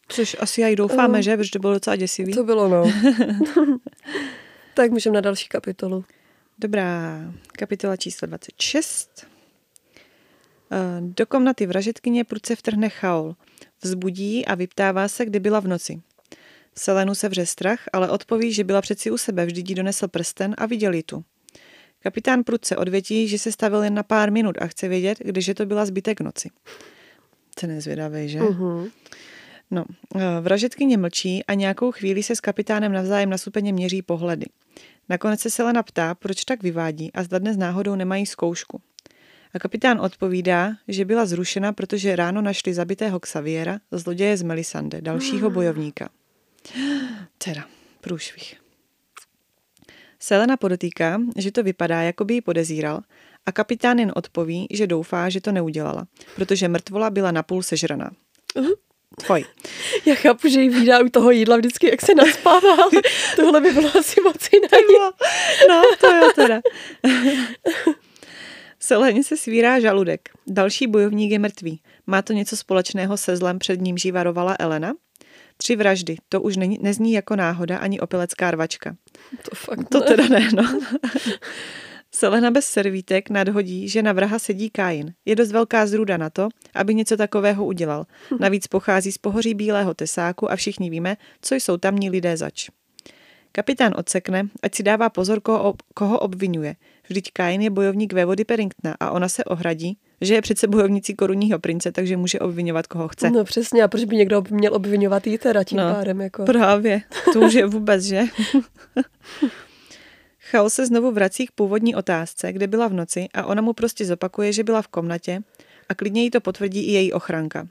S2: Což asi já i doufáme,
S1: Eh.
S2: že? Protože to bylo docela děsivý.
S1: to bylo, no. tak můžeme na další kapitolu.
S2: Dobrá, kapitola číslo 26. Eh, Do komnaty vražetkyně prudce vtrhne Chaol. Vzbudí a vyptává se, kdy byla v noci. Selenu se vře strach, ale odpoví, že byla přeci u sebe, vždyť jí donesl prsten a viděl ji tu. Kapitán prudce odvětí, že se stavil jen na pár minut a chce vědět, kdeže to byla zbytek noci. To nezvědavý, že?
S1: Uh-huh.
S2: No, eh, vražetkyně mlčí a nějakou chvíli se s kapitánem navzájem nasupeně měří pohledy. Nakonec se Selena ptá, proč tak vyvádí a zda dnes náhodou nemají zkoušku. A kapitán odpovídá, že byla zrušena, protože ráno našli zabitého Xaviera, zloděje z Melisande, dalšího bojovníka. Teda, průšvih. Selena podotýká, že to vypadá, jako by ji podezíral a kapitán jen odpoví, že doufá, že to neudělala, protože mrtvola byla napůl sežraná.
S1: Mhm.
S2: Tvoj.
S1: Já chápu, že jí výdá u toho jídla vždycky, jak se naspává, ale tohle by bylo asi moc jiné.
S2: No, to jo teda. Seleně se svírá žaludek. Další bojovník je mrtvý. Má to něco společného se zlem, před ním varovala Elena? Tři vraždy, to už není, nezní jako náhoda ani opilecká rvačka.
S1: To fakt
S2: To
S1: ne.
S2: teda ne, no. Selena bez servítek nadhodí, že na vraha sedí Kain. Je dost velká zrůda na to, aby něco takového udělal. Navíc pochází z pohoří bílého tesáku a všichni víme, co jsou tamní lidé zač. Kapitán odsekne, ať si dává pozor, koho, koho obvinuje. Vždyť Kain je bojovník vévody Perringtona a ona se ohradí, že je přece bojovnicí korunního prince, takže může obvinovat, koho chce.
S1: No přesně, a proč by někdo měl obvinovat jí teda tím
S2: No,
S1: pádem, jako.
S2: Právě, to už je vůbec, že? Chal se znovu vrací k původní otázce, kde byla v noci a ona mu prostě zopakuje, že byla v komnatě a klidně jí to potvrdí i její ochranka.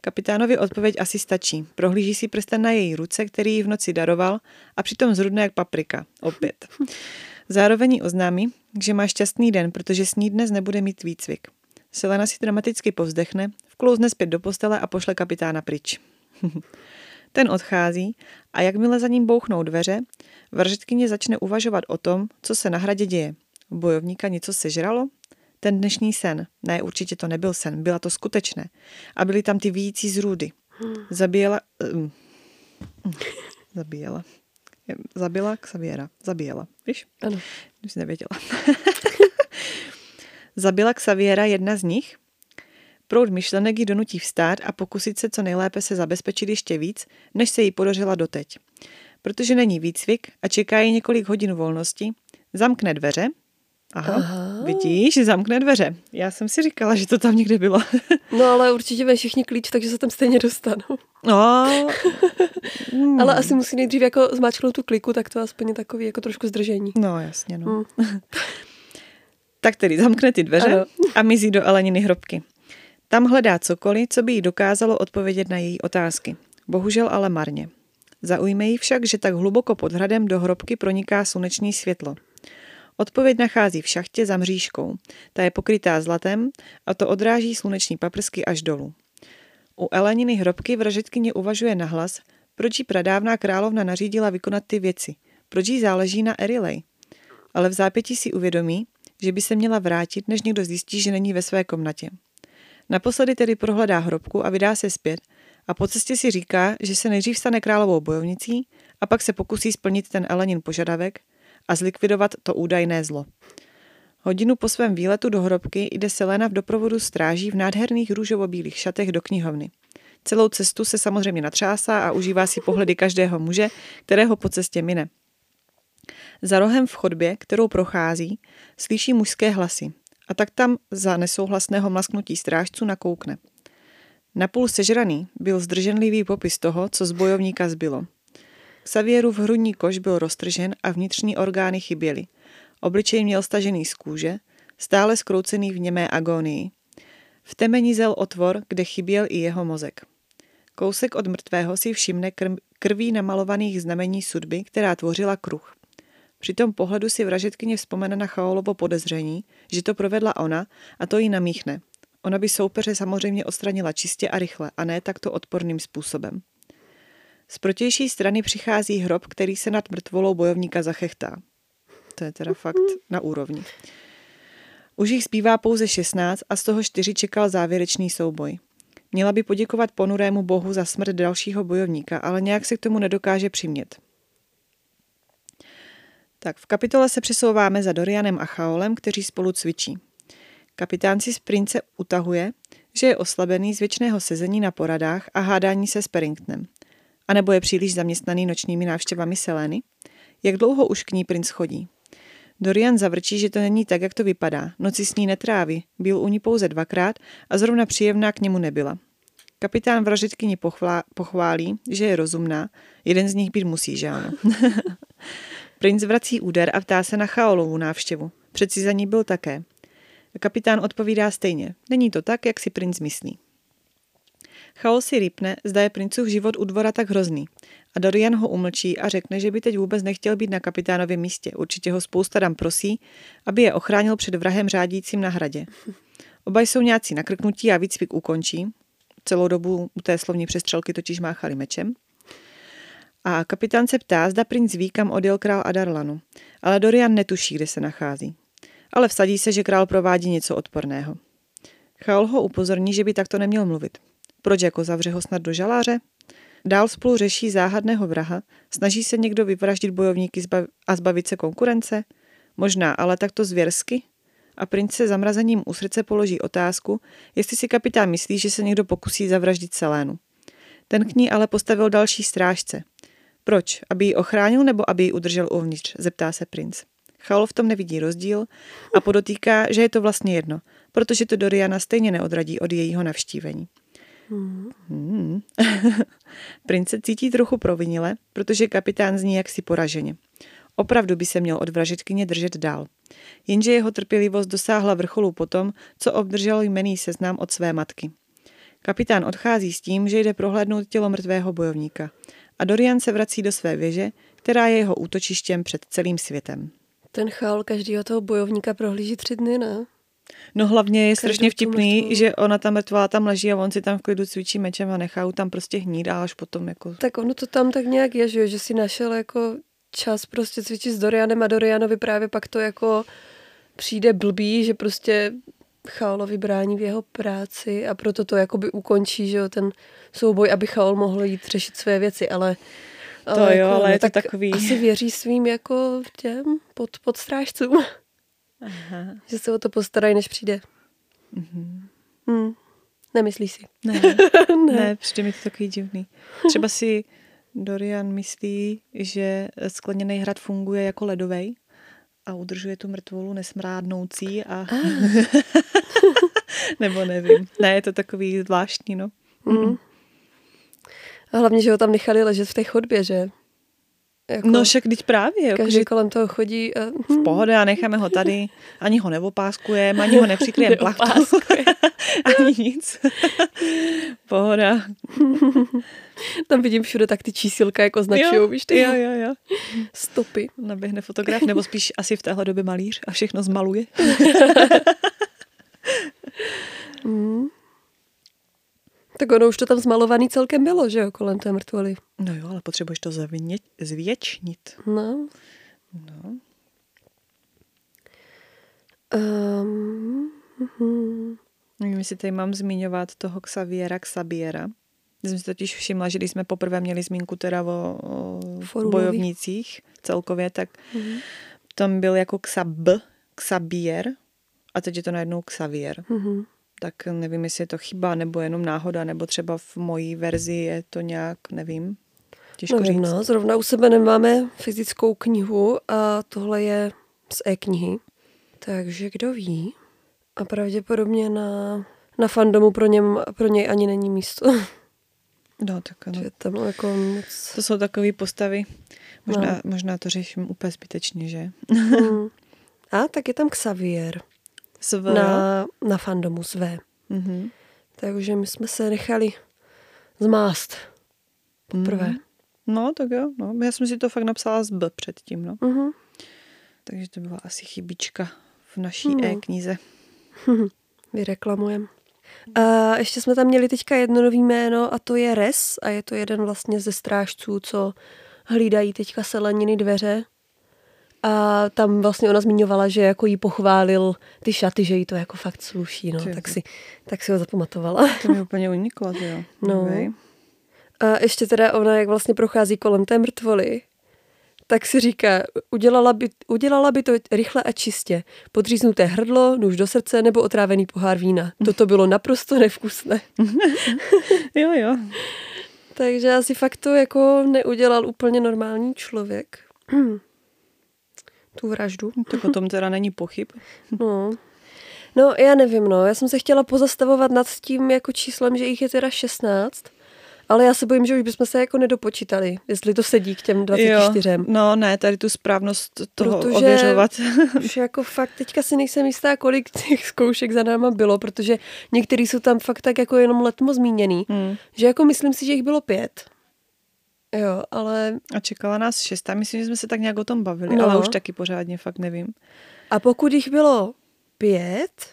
S2: Kapitánovi odpověď asi stačí. Prohlíží si prsten na její ruce, který jí v noci daroval a přitom zrudne jak paprika. Opět. Zároveň oznámí, že má šťastný den, protože s ní dnes nebude mít výcvik. Selena si dramaticky povzdechne, vklouzne zpět do postele a pošle kapitána pryč. Ten odchází a jakmile za ním bouchnou dveře, vražetkyně začne uvažovat o tom, co se na hradě děje. Bojovníka něco sežralo? Ten dnešní sen. Ne, určitě to nebyl sen, byla to skutečné. A byly tam ty víjící zrůdy. Zabíjela... Um, zabíjela. Zabila Xaviera. Zabíjela. Víš?
S1: Ano.
S2: Už jsi nevěděla. Zabila Xaviera jedna z nich? Proud myšlenek ji donutí vstát a pokusit se co nejlépe se zabezpečit ještě víc, než se jí podařila doteď. Protože není výcvik a čeká jí několik hodin volnosti, zamkne dveře. Aha, Aha. vidíš, zamkne dveře. Já jsem si říkala, že to tam někde bylo.
S1: No ale určitě mají všichni klíč, takže se tam stejně dostanou.
S2: No, hmm.
S1: Ale asi musí nejdřív jako zmáčknout tu kliku, tak to aspoň je takový jako trošku zdržení.
S2: No, jasně, no.
S1: Hmm.
S2: Tak tedy zamkne ty dveře
S1: Ano.
S2: a mizí do Eleniny hrobky. Tam hledá cokoliv, co by jí dokázalo odpovědět na její otázky. Bohužel ale marně. Zaujme jí však, že tak hluboko pod hradem do hrobky proniká sluneční světlo. Odpověď nachází v šachtě za mřížkou. Ta je pokrytá zlatem a to odráží sluneční paprsky až dolů. U Eleniny hrobky vražetkyně uvažuje nahlas, proč jí pradávná královna nařídila vykonat ty věci, proč jí záleží na Erilej. Ale v zápětí si uvědomí, že by se měla vrátit, než někdo zjistí, že není ve své komnatě. Naposledy tedy prohledá hrobku a vydá se zpět a po cestě si říká, že se nejdřív stane královou bojovnicí a pak se pokusí splnit ten Elenin požadavek a zlikvidovat to údajné zlo. Hodinu po svém výletu do hrobky jde Selena v doprovodu stráží v nádherných růžovo-bílých šatech do knihovny. Celou cestu se samozřejmě natřásá a užívá si pohledy každého muže, kterého po cestě mine. Za rohem v chodbě, kterou prochází, slyší mužské hlasy a tak tam za nesouhlasného mlasknutí strážců nakoukne. Napůl sežraný byl zdrženlivý popis toho, co z bojovníka zbylo. Xavierův hrudní koš byl roztržen a vnitřní orgány chyběly. Obličej měl stažený z kůže, stále skroucený v němé agónii. V temeni zel otvor, kde chyběl i jeho mozek. Kousek od mrtvého si všimne krví namalovaných znamení sudby, která tvořila kruh. Při tom pohledu si vražetkyně vzpomene na Chaolovo podezření, že to provedla ona a to jí namíchne. Ona by soupeře samozřejmě odstranila čistě a rychle a ne takto odporným způsobem. Z protější strany přichází hrob, který se nad mrtvolou bojovníka zachechtá. To je teda fakt na úrovni. Už jich zbývá pouze 16 a z toho čtyři čekal závěrečný souboj. Měla by poděkovat ponurému bohu za smrt dalšího bojovníka, ale nějak se k tomu nedokáže přimět. Tak v kapitole se přesouváme za Dorianem a Chaolem, kteří spolu cvičí. Kapitán si z prince utahuje, že je oslabený z věčného sezení na poradách a hádání se s Perringtonem. A nebo je příliš zaměstnaný nočními návštěvami Seleny? Jak dlouho už k ní princ chodí? Dorian zavrčí, že to není tak, jak to vypadá. Noci s ní netráví, byl u ní pouze dvakrát a zrovna příjemná k němu nebyla. Kapitán vražitkyni pochválí, že je rozumná, jeden z nich být musí, že ano. Princ vrací úder a ptá se na Chaolovu návštěvu. Přeci za ní byl také. Kapitán odpovídá stejně. Není to tak, jak si princ myslí. Chaol si rýpne, zda je princův život u dvora tak hrozný. A Dorian ho umlčí a řekne, že by teď vůbec nechtěl být na kapitánovém místě. Určitě ho spousta dam prosí, aby je ochránil před vrahem řádícím na hradě. Oba jsou nějací nakrknutí a výcvik ukončí. Celou dobu u té slovní přestřelky totiž máchali mečem. A kapitán se ptá, zda princ ví, kam odjel král Adarlanu. Ale Dorian netuší, kde se nachází. Ale vsadí se, že král provádí něco odporného. Chaol ho upozorní, že by takto neměl mluvit. Proč jako zavře ho snad do žaláře? Dál spolu řeší záhadného vraha, snaží se někdo vyvraždit bojovníky a zbavit se konkurence? Možná, ale takto zvěrsky? A princ se zamrazením u srdce položí otázku, jestli si kapitán myslí, že se někdo pokusí zavraždit Selénu. Ten k ní ale postavil další strážce. Proč? Aby ji ochránil nebo aby ji udržel uvnitř? Zeptá se princ. Chaol v tom nevidí rozdíl a podotýká, že je to vlastně jedno, protože to Doriana stejně neodradí od jejího navštívení. Hmm. Hmm. Prince cítí trochu provinile, protože kapitán zní jaksi poraženě. Opravdu by se měl od vražetkyně držet dál. Jenže jeho trpělivost dosáhla vrcholu potom, co obdržel jmený seznam od své matky. Kapitán odchází s tím, že jde prohlédnout tělo mrtvého bojovníka. A Dorian se vrací do své věže, která je jeho útočištěm před celým světem.
S1: Ten chál každého toho bojovníka prohlíží tři dny, ne?
S2: No hlavně je strašně vtipný, že ona tam mrtvá tam leží a on si tam v klidu cvičí mečem a nechá tam prostě hnít a až potom jako...
S1: Tak ono to tam tak nějak je, že, že si našel jako čas prostě cvičit s Dorianem a Dorianovi právě pak to jako přijde blbý, že prostě Chaolovi brání v jeho práci a proto to jakoby ukončí, že jo, ten souboj, aby Chaol mohl jít řešit své věci, ale
S2: to ale jo, jako, ale no, je to tak takový...
S1: Asi věří svým jako těm pod, podstrážcům. Aha. Že se o to postarají, než přijde. Mm-hmm. Hmm. Nemyslíš si?
S2: Ne, ne. ne, přijde mi to takový divný. Třeba si Dorian myslí, že skleněný hrad funguje jako ledovej a udržuje tu mrtvolu nesmrádnoucí a... Nebo nevím. Ne, je to takový zvláštní, no. Mm.
S1: A hlavně, že ho tam nechali ležet v té chodbě, že?
S2: Jako no však teď právě.
S1: Jako každý že... kolem toho chodí. A...
S2: V pohodě a necháme ho tady. Ani ho neopáskujeme, ani ho nepřikryjeme plachtu. ani nic. Pohoda.
S1: Tam vidím všude tak ty čísilka jako značují, víš ty?
S2: Jo, jo, jo.
S1: Stopy.
S2: Naběhne fotograf, nebo spíš asi v téhle době malíř a všechno zmaluje.
S1: mm. Tak ono už to tam zmalovaný celkem bylo, že jo, kolem té mrtvoly.
S2: No jo, ale potřebuješ to zavině, zvětšnit.
S1: No. No. Um,
S2: uh-huh. Nevím, jestli tady mám zmiňovat toho Xaviera Xabiera. Já jsem si totiž všimla, že když jsme poprvé měli zmínku teda o, o bojovnících celkově, tak uh-huh. tam byl jako Xab, Xabier a teď je to najednou Xavier. Uh-huh. Tak nevím, jestli je to chyba, nebo jenom náhoda, nebo třeba v mojí verzi je to nějak, nevím, těžko
S1: Nevím,
S2: říct.
S1: no, zrovna u sebe nemáme fyzickou knihu a tohle je z e-knihy, takže kdo ví. A pravděpodobně na, na fandomu pro, něm, pro něj ani není místo.
S2: No, tak ano.
S1: Že tam jako moc...
S2: To jsou takové postavy. Možná,
S1: No.
S2: možná to řeším úplně zbytečně, že?
S1: Hmm. A tak je tam Xavier
S2: SV.
S1: na, na fandomu své.
S2: Mhm.
S1: Takže my jsme se nechali zmást poprvé.
S2: Mhm. No, tak jo. No. Já jsem si to fakt napsala z B předtím, no.
S1: Mhm.
S2: Takže to byla asi chybička v naší
S1: No.
S2: e-knize.
S1: Vyreklamujem. A ještě jsme tam měli teďka jedno nový jméno a to je Res a je to jeden vlastně ze strážců, co hlídají teďka seleniny dveře. A tam vlastně ona zmiňovala, že jako jí pochválil ty šaty, že jí to jako fakt sluší, no, tak si, tak si ho zapamatovala.
S2: To mi úplně uniklo, jo.
S1: No.
S2: Okej.
S1: A ještě teda ona, jak vlastně prochází kolem té mrtvoly, tak si říká, udělala by, udělala by to rychle a čistě. Podříznuté hrdlo, nůž do srdce nebo otrávený pohár vína. Toto bylo naprosto nevkusné.
S2: Jo, jo.
S1: Takže asi fakt to jako neudělal úplně normální člověk. tu vraždu.
S2: Tak o tom teda není pochyb.
S1: No. no, já nevím, no. Já jsem se chtěla pozastavovat nad tím jako číslem, že jich je teda 16, ale já se bojím, že už bychom se jako nedopočítali, jestli to sedí k těm 24.
S2: Jo. No ne, tady tu správnost toho
S1: Protože-
S2: ověřovat.
S1: Už jako fakt teďka si nejsem jistá, kolik těch zkoušek za náma bylo, protože některý jsou tam fakt tak jako jenom letmo zmíněný,
S2: Hmm.
S1: že jako myslím si, že jich bylo pět. Jo, ale
S2: A čekala nás šestá, myslím, že jsme se tak nějak o tom bavili,
S1: No.
S2: ale už taky pořádně fakt nevím.
S1: A pokud jich bylo pět,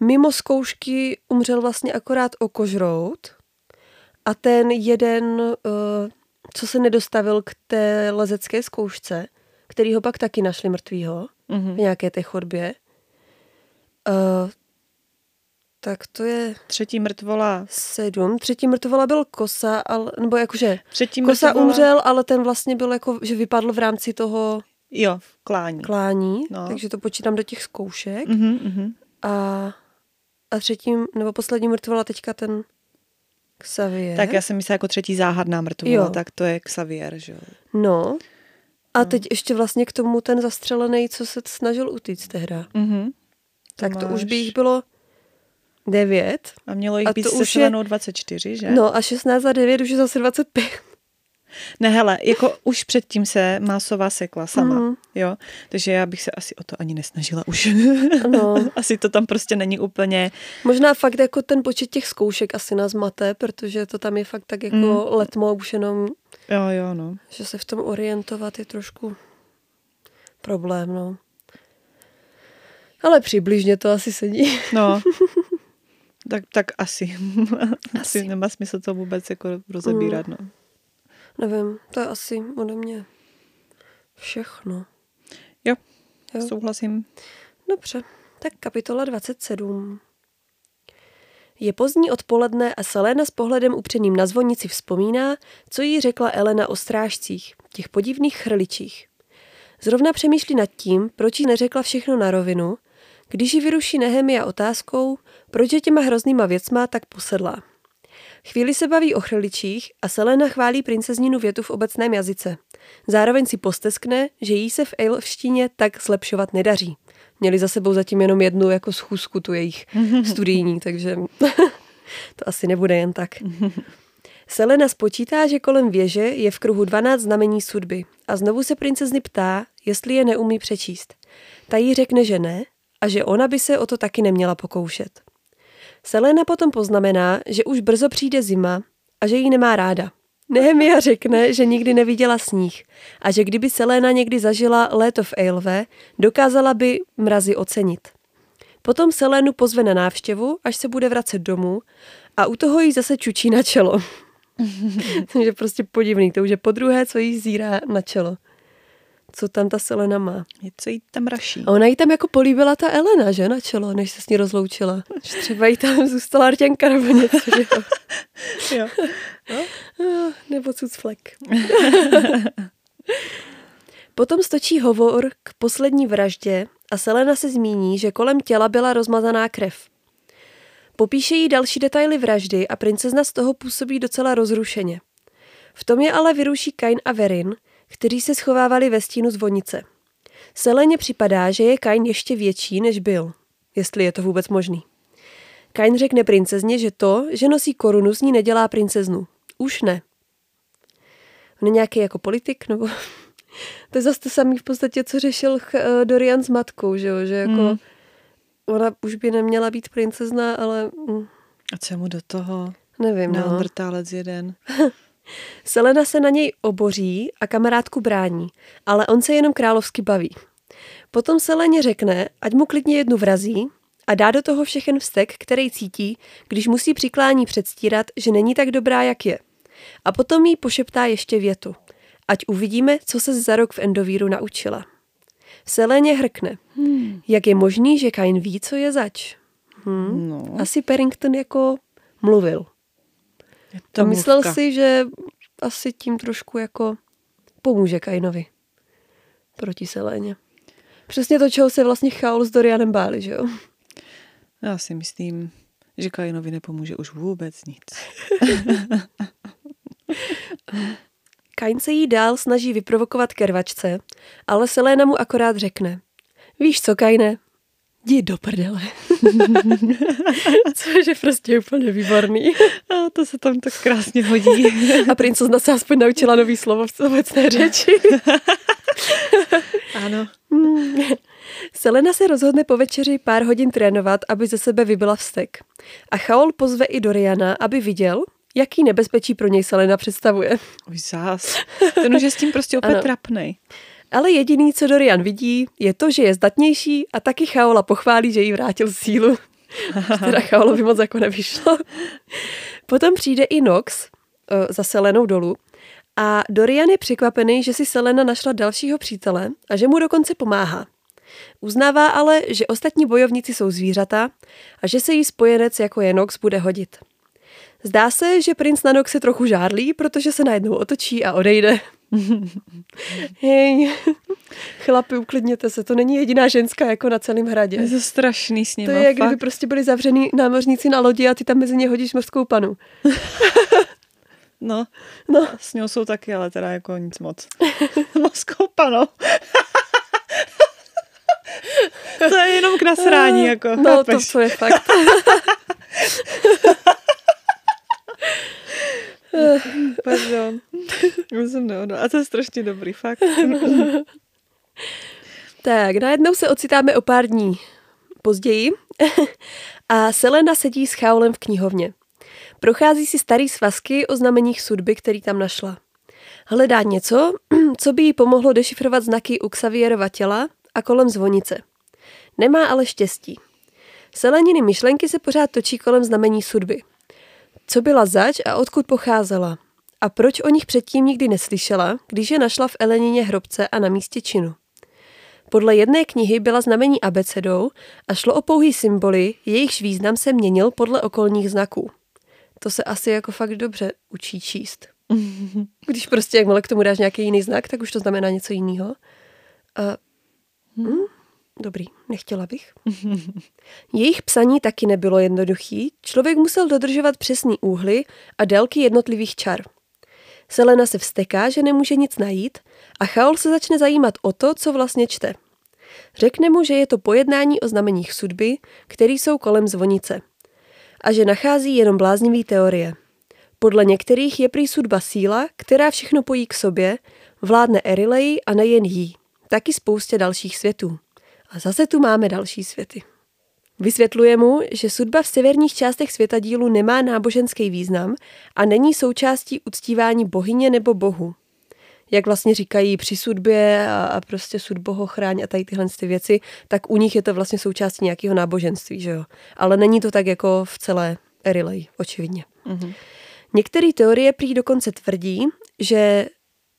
S1: mimo zkoušky umřel vlastně akorát okožrout a ten jeden, eh, co se nedostavil k té lezecké zkoušce, který ho pak taky našli mrtvýho v
S2: Mhm.
S1: nějaké té chodbě, eh, tak to je
S2: Třetí mrtvola.
S1: sedm. Třetí mrtvola byl Kosa, ale, nebo jakože
S2: Třetí
S1: Kosa
S2: mrtvola.
S1: umřel, ale ten vlastně byl jako, že vypadl v rámci toho
S2: Jo, klání.
S1: klání,
S2: No.
S1: takže to počítám do těch zkoušek.
S2: Mhm, mhm.
S1: A, a třetím, nebo poslední mrtvola teďka ten Xavier.
S2: Tak já jsem myslela jako třetí záhadná mrtvola,
S1: Jo.
S2: tak to je Xavier, že jo.
S1: No. A teď ještě vlastně k tomu ten zastřelený, co se snažil utíct tehda.
S2: Mhm.
S1: Tak to už
S2: máš-
S1: by jich bylo devět.
S2: A mělo jich
S1: a
S2: být
S1: už je-
S2: Selenou 24, že?
S1: No a 16 za 9 už je zase 25.
S2: Ne, hele, jako už předtím se Másová sekla sama,
S1: Mhm.
S2: jo, takže já bych se asi o to ani nesnažila už.
S1: No.
S2: asi to tam prostě není úplně,
S1: Možná fakt jako ten počet těch zkoušek asi nás mate, protože to tam je fakt tak jako
S2: Mm.
S1: letmo už jenom,
S2: jo, jo, no.
S1: že se v tom orientovat je trošku problém, no. Ale přibližně to asi sedí.
S2: No, tak, tak asi. asi.
S1: Asi.
S2: nemá smysl to vůbec jako rozebírat, no.
S1: Nevím, to je asi ode mě všechno.
S2: Jo,
S1: Jo.
S2: souhlasím.
S1: Dobře, tak kapitola 27. Je pozdní odpoledne a Selena s pohledem upřeným na zvonici vzpomíná, co jí řekla Elena o strážcích, těch podivných chrličích. Zrovna přemýšlí nad tím, proč jí neřekla všechno na rovinu, když ji vyruší Nehemia otázkou, proč je těma hroznýma věcma tak posedlá. Chvíli se baví o chrličích a Selena chválí princezninu větu v obecném jazyce. Zároveň si posteskne, že jí se v elfštině tak zlepšovat nedaří. Měli za sebou zatím jenom jednu jako schůzku tu jejich studijní, takže to asi nebude jen tak. Selena spočítá, že kolem věže je v kruhu 12 znamení sudby a znovu se princezny ptá, jestli je neumí přečíst. Ta jí řekne, že ne a že ona by se o to taky neměla pokoušet. Selena potom poznamená, že už brzo přijde zima a že ji nemá ráda. Nehemia řekne, že nikdy neviděla sníh a že kdyby Selena někdy zažila léto v Eilve, dokázala by mrazy ocenit. Potom Selenu pozve na návštěvu, až se bude vracet domů a u toho jí zase čučí na čelo. Takže prostě podivný, to už je po druhé, co jí zírá na čelo. Co tam ta Selena má.
S2: Něco jí tam raší.
S1: A ona jí tam jako políbila ta Elena, že, na čelo, než se s ní rozloučila. Že třeba jí tam zůstala rtěnka nebo něco, že jo.
S2: Jo.
S1: Ah, Nebo cucflek. Potom stočí hovor k poslední vraždě a Selena se zmíní, že kolem těla byla rozmazaná krev. Popíše jí další detaily vraždy a princezna z toho působí docela rozrušeně. V tom je ale vyruší Kain a Verin, kteří se schovávali ve stínu zvonice. Seleně připadá, že je Kain ještě větší, než byl, jestli je to vůbec možný. Kain řekne princezně, že to, že nosí korunu, z ní nedělá princeznu. Už ne. On je nějaký jako politik, nebo... to je zase to samé v podstatě, co řešil eh, Dorian s matkou, že jo? Že jako mm. ona už by neměla být princezna, ale... Mm.
S2: A co mu do toho?
S1: Nevím, no.
S2: Neandertálec jeden.
S1: Selena se na něj oboří a kamarádku brání, ale on se jenom královsky baví. Potom Seleně řekne, ať mu klidně jednu vrazí a dá do toho všechen vztek, který cítí, když musí přiklání předstírat, že není tak dobrá, jak je. A potom jí pošeptá ještě větu. Ať uvidíme, co se za rok v Endovíru naučila. Seleně hrkne. Hmm. Jak je možný, že Kain ví, co je zač? Hmm. No. Asi Perrington jako mluvil. Je to a myslel mluvka. si, že asi tím trošku jako pomůže Kainovi proti Seléně. Přesně to, čeho se vlastně Chaol s Dorianem báli, že jo?
S2: Já si myslím, že Kainovi nepomůže už vůbec nic.
S1: Kain se jí dál snaží vyprovokovat kervačce, ale Selena mu akorát řekne. Víš co, Kaine, jdi do prdele. Což je prostě úplně výborný.
S2: A to se tam tak krásně hodí.
S1: A princezna se aspoň naučila nový slovo v obecné řeči.
S2: ano.
S1: Selena se rozhodne po večeři pár hodin trénovat, aby ze sebe vybila vztek. A Chaol pozve i Doriana, aby viděl, jaký nebezpečí pro něj Selena představuje.
S2: Už zás. Ten už je s tím prostě opět trapnej.
S1: Ale jediný, co Dorian vidí, je to, že je zdatnější a taky Chaola pochválí, že jí vrátil sílu. teda Chaolovi moc jako nevyšlo. Potom přijde i Nox uh, za Selenou dolů a Dorian je překvapený, že si Selena našla dalšího přítele a že mu dokonce pomáhá. Uznává ale, že ostatní bojovníci jsou zvířata a že se jí spojenec jako je Nox bude hodit. Zdá se, že princ na Nox se trochu žárlí, protože se najednou otočí a odejde. Hej, chlapi, uklidněte se, to není jediná ženská jako na celém hradě.
S2: Je to strašný s
S1: nima, To je, jak kdyby prostě byli zavřený námořníci na lodi a ty tam mezi ně hodíš mořskou panu.
S2: no, no, s ňou jsou taky, ale teda jako nic moc. mořskou panu. to je jenom k nasrání, jako.
S1: No, to, to je fakt.
S2: Pardon. Jsem neodala. A to je strašně dobrý, fakt.
S1: tak, najednou se ocitáme o pár dní později a Selena sedí s Chaolem v knihovně. Prochází si starý svazky o znameních sudby, který tam našla. Hledá něco, co by jí pomohlo dešifrovat znaky u Xavierova těla a kolem zvonice. Nemá ale štěstí. Seleniny myšlenky se pořád točí kolem znamení sudby. Co byla zač a odkud pocházela? A proč o nich předtím nikdy neslyšela, když je našla v Elenině hrobce a na místě činu? Podle jedné knihy byla znamení abecedou a šlo o pouhý symboly, jejichž význam se měnil podle okolních znaků. To se asi jako fakt dobře učí číst. Když prostě jakmile k tomu dáš nějaký jiný znak, tak už to znamená něco jiného. A, hm, dobrý, nechtěla bych. Jejich psaní taky nebylo jednoduchý, člověk musel dodržovat přesný úhly a délky jednotlivých čar. Selena se vsteká, že nemůže nic najít a Chaol se začne zajímat o to, co vlastně čte. Řekne mu, že je to pojednání o znameních sudby, které jsou kolem zvonice. A že nachází jenom bláznivý teorie. Podle některých je prý sudba síla, která všechno pojí k sobě, vládne Erilei a nejen jí, taky spoustě dalších světů. A zase tu máme další světy. Vysvětluje mu, že sudba v severních částech světadílu nemá náboženský význam a není součástí uctívání bohyně nebo bohu. Jak vlastně říkají při sudbě a, a prostě sudboho chráň a tady tyhle ty věci, tak u nich je to vlastně součástí nějakého náboženství, že jo. Ale není to tak jako v celé Erilei, očividně. Mm-hmm. Některé teorie prý dokonce tvrdí, že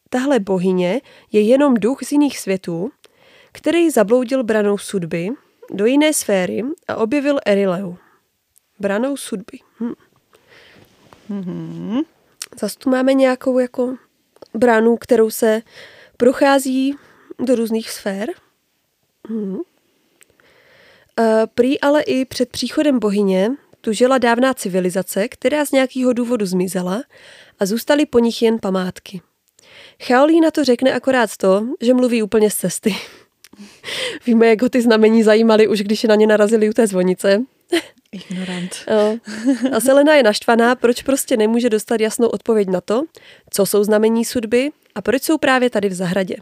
S1: tahle bohyně je jenom duch z jiných světů, který zabloudil branou sudby do jiné sféry a objevil Erileu. Branou sudby. Hm. Mm-hmm. Zase tu máme nějakou jako bránu, kterou se prochází do různých sfér. Hm. A prý ale i před příchodem bohyně tu žila dávná civilizace, která z nějakého důvodu zmizela a zůstaly po nich jen památky. Chaolí na to řekne akorát to, že mluví úplně z cesty. Víme, jak ho ty znamení zajímaly už, když je na ně narazili u té zvonice.
S2: Ignorant.
S1: No. A Selena je naštvaná, proč prostě nemůže dostat jasnou odpověď na to, co jsou znamení sudby a proč jsou právě tady v zahradě.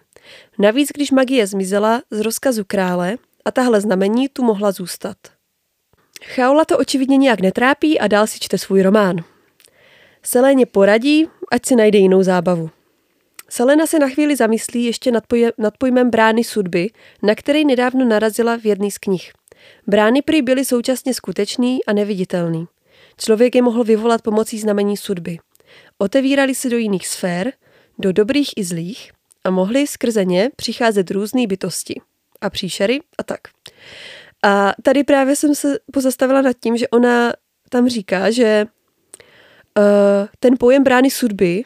S1: Navíc, když magie zmizela z rozkazu krále a tahle znamení tu mohla zůstat. Chaula to očividně nějak netrápí a dál si čte svůj román. Seléně poradí, ať si najde jinou zábavu. Selena se na chvíli zamyslí ještě nad, poje, nad pojmem brány sudby, na který nedávno narazila v jedný z knih. Brány prý byly současně skutečný a neviditelný. Člověk je mohl vyvolat pomocí znamení sudby. Otevírali se do jiných sfér, do dobrých i zlých a mohli skrze ně přicházet různé bytosti a příšery a tak. A tady právě jsem se pozastavila nad tím, že ona tam říká, že uh, ten pojem brány sudby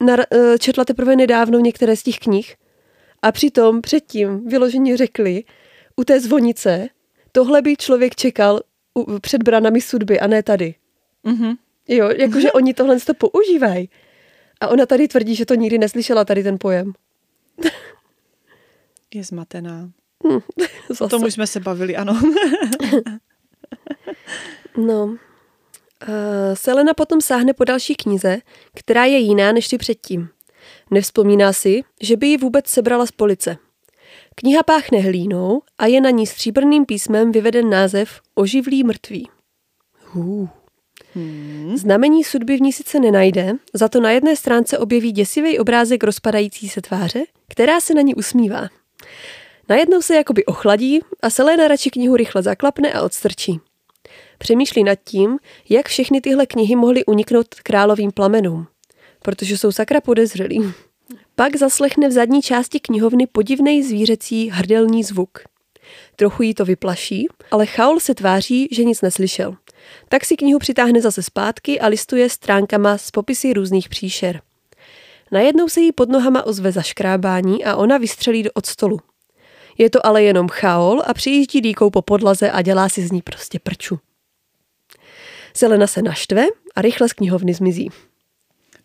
S1: nar- uh, četla teprve nedávno některé z těch knih a přitom předtím vyloženě řekli u té zvonice, tohle by člověk čekal u, před branami sudby a ne tady.
S2: Mm-hmm.
S1: Jo, jakože oni tohle to používají. A ona tady tvrdí, že to nikdy neslyšela, tady ten pojem.
S2: Je zmatená.
S1: Hm,
S2: O tom už jsme se bavili, ano.
S1: No. Uh, Selena potom sáhne po další knize, která je jiná než ty předtím. Nevzpomíná si, že by ji vůbec sebrala z police. Kniha páchne hlínou a je na ní stříbrným písmem vyveden název Oživlý mrtví. Hů.
S2: Hmm.
S1: Znamení sudby v ní sice nenajde, za to na jedné stránce objeví děsivý obrázek rozpadající se tváře, která se na ní usmívá. Najednou se jakoby ochladí a Selena radši knihu rychle zaklapne a odstrčí. Přemýšlí nad tím, jak všechny tyhle knihy mohly uniknout královým plamenům, protože jsou sakra podezřelí. Pak zaslechne v zadní části knihovny podivný zvířecí hrdelní zvuk. Trochu jí to vyplaší, ale Chaol se tváří, že nic neslyšel. Tak si knihu přitáhne zase zpátky a listuje stránkama s popisy různých příšer. Najednou se jí pod nohama ozve zaškrábání a ona vystřelí od stolu. Je to ale jenom chaol a přijíždí dýkou po podlaze a dělá si z ní prostě prču. Selena se naštve a rychle z knihovny zmizí.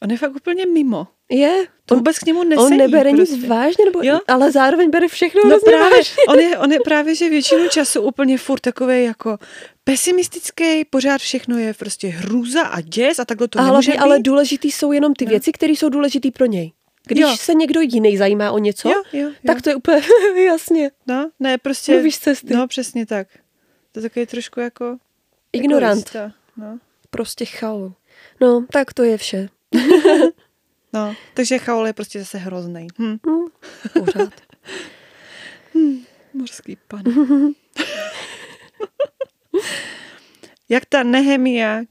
S2: On je fakt úplně mimo.
S1: Je,
S2: To
S1: on,
S2: vůbec k němu nesedí.
S1: on nebere
S2: prostě.
S1: nic vážně, nebo,
S2: Jo.
S1: ale zároveň bere všechno
S2: No právě,
S1: vážně.
S2: on je, on je právě, že většinu času úplně furt takový jako pesimistický, pořád všechno je prostě hrůza a děs a takhle to
S1: A
S2: nemůže
S1: hlavně ale
S2: být.
S1: důležitý jsou jenom ty
S2: No.
S1: věci, které jsou důležitý pro něj. Když
S2: Jo.
S1: se někdo jiný zajímá o něco,
S2: Jo, jo, jo.
S1: tak to je úplně jasně.
S2: No, ne, prostě...
S1: Mluvíš cesty.
S2: No, přesně tak. To je takový trošku jako...
S1: Ignorant.
S2: egoista, No.
S1: Prostě chaol. No, tak to je vše.
S2: no, takže Chaol je prostě zase hrozný. Hm.
S1: Hm, pořád.
S2: Morský pan. Jak ta Nehemia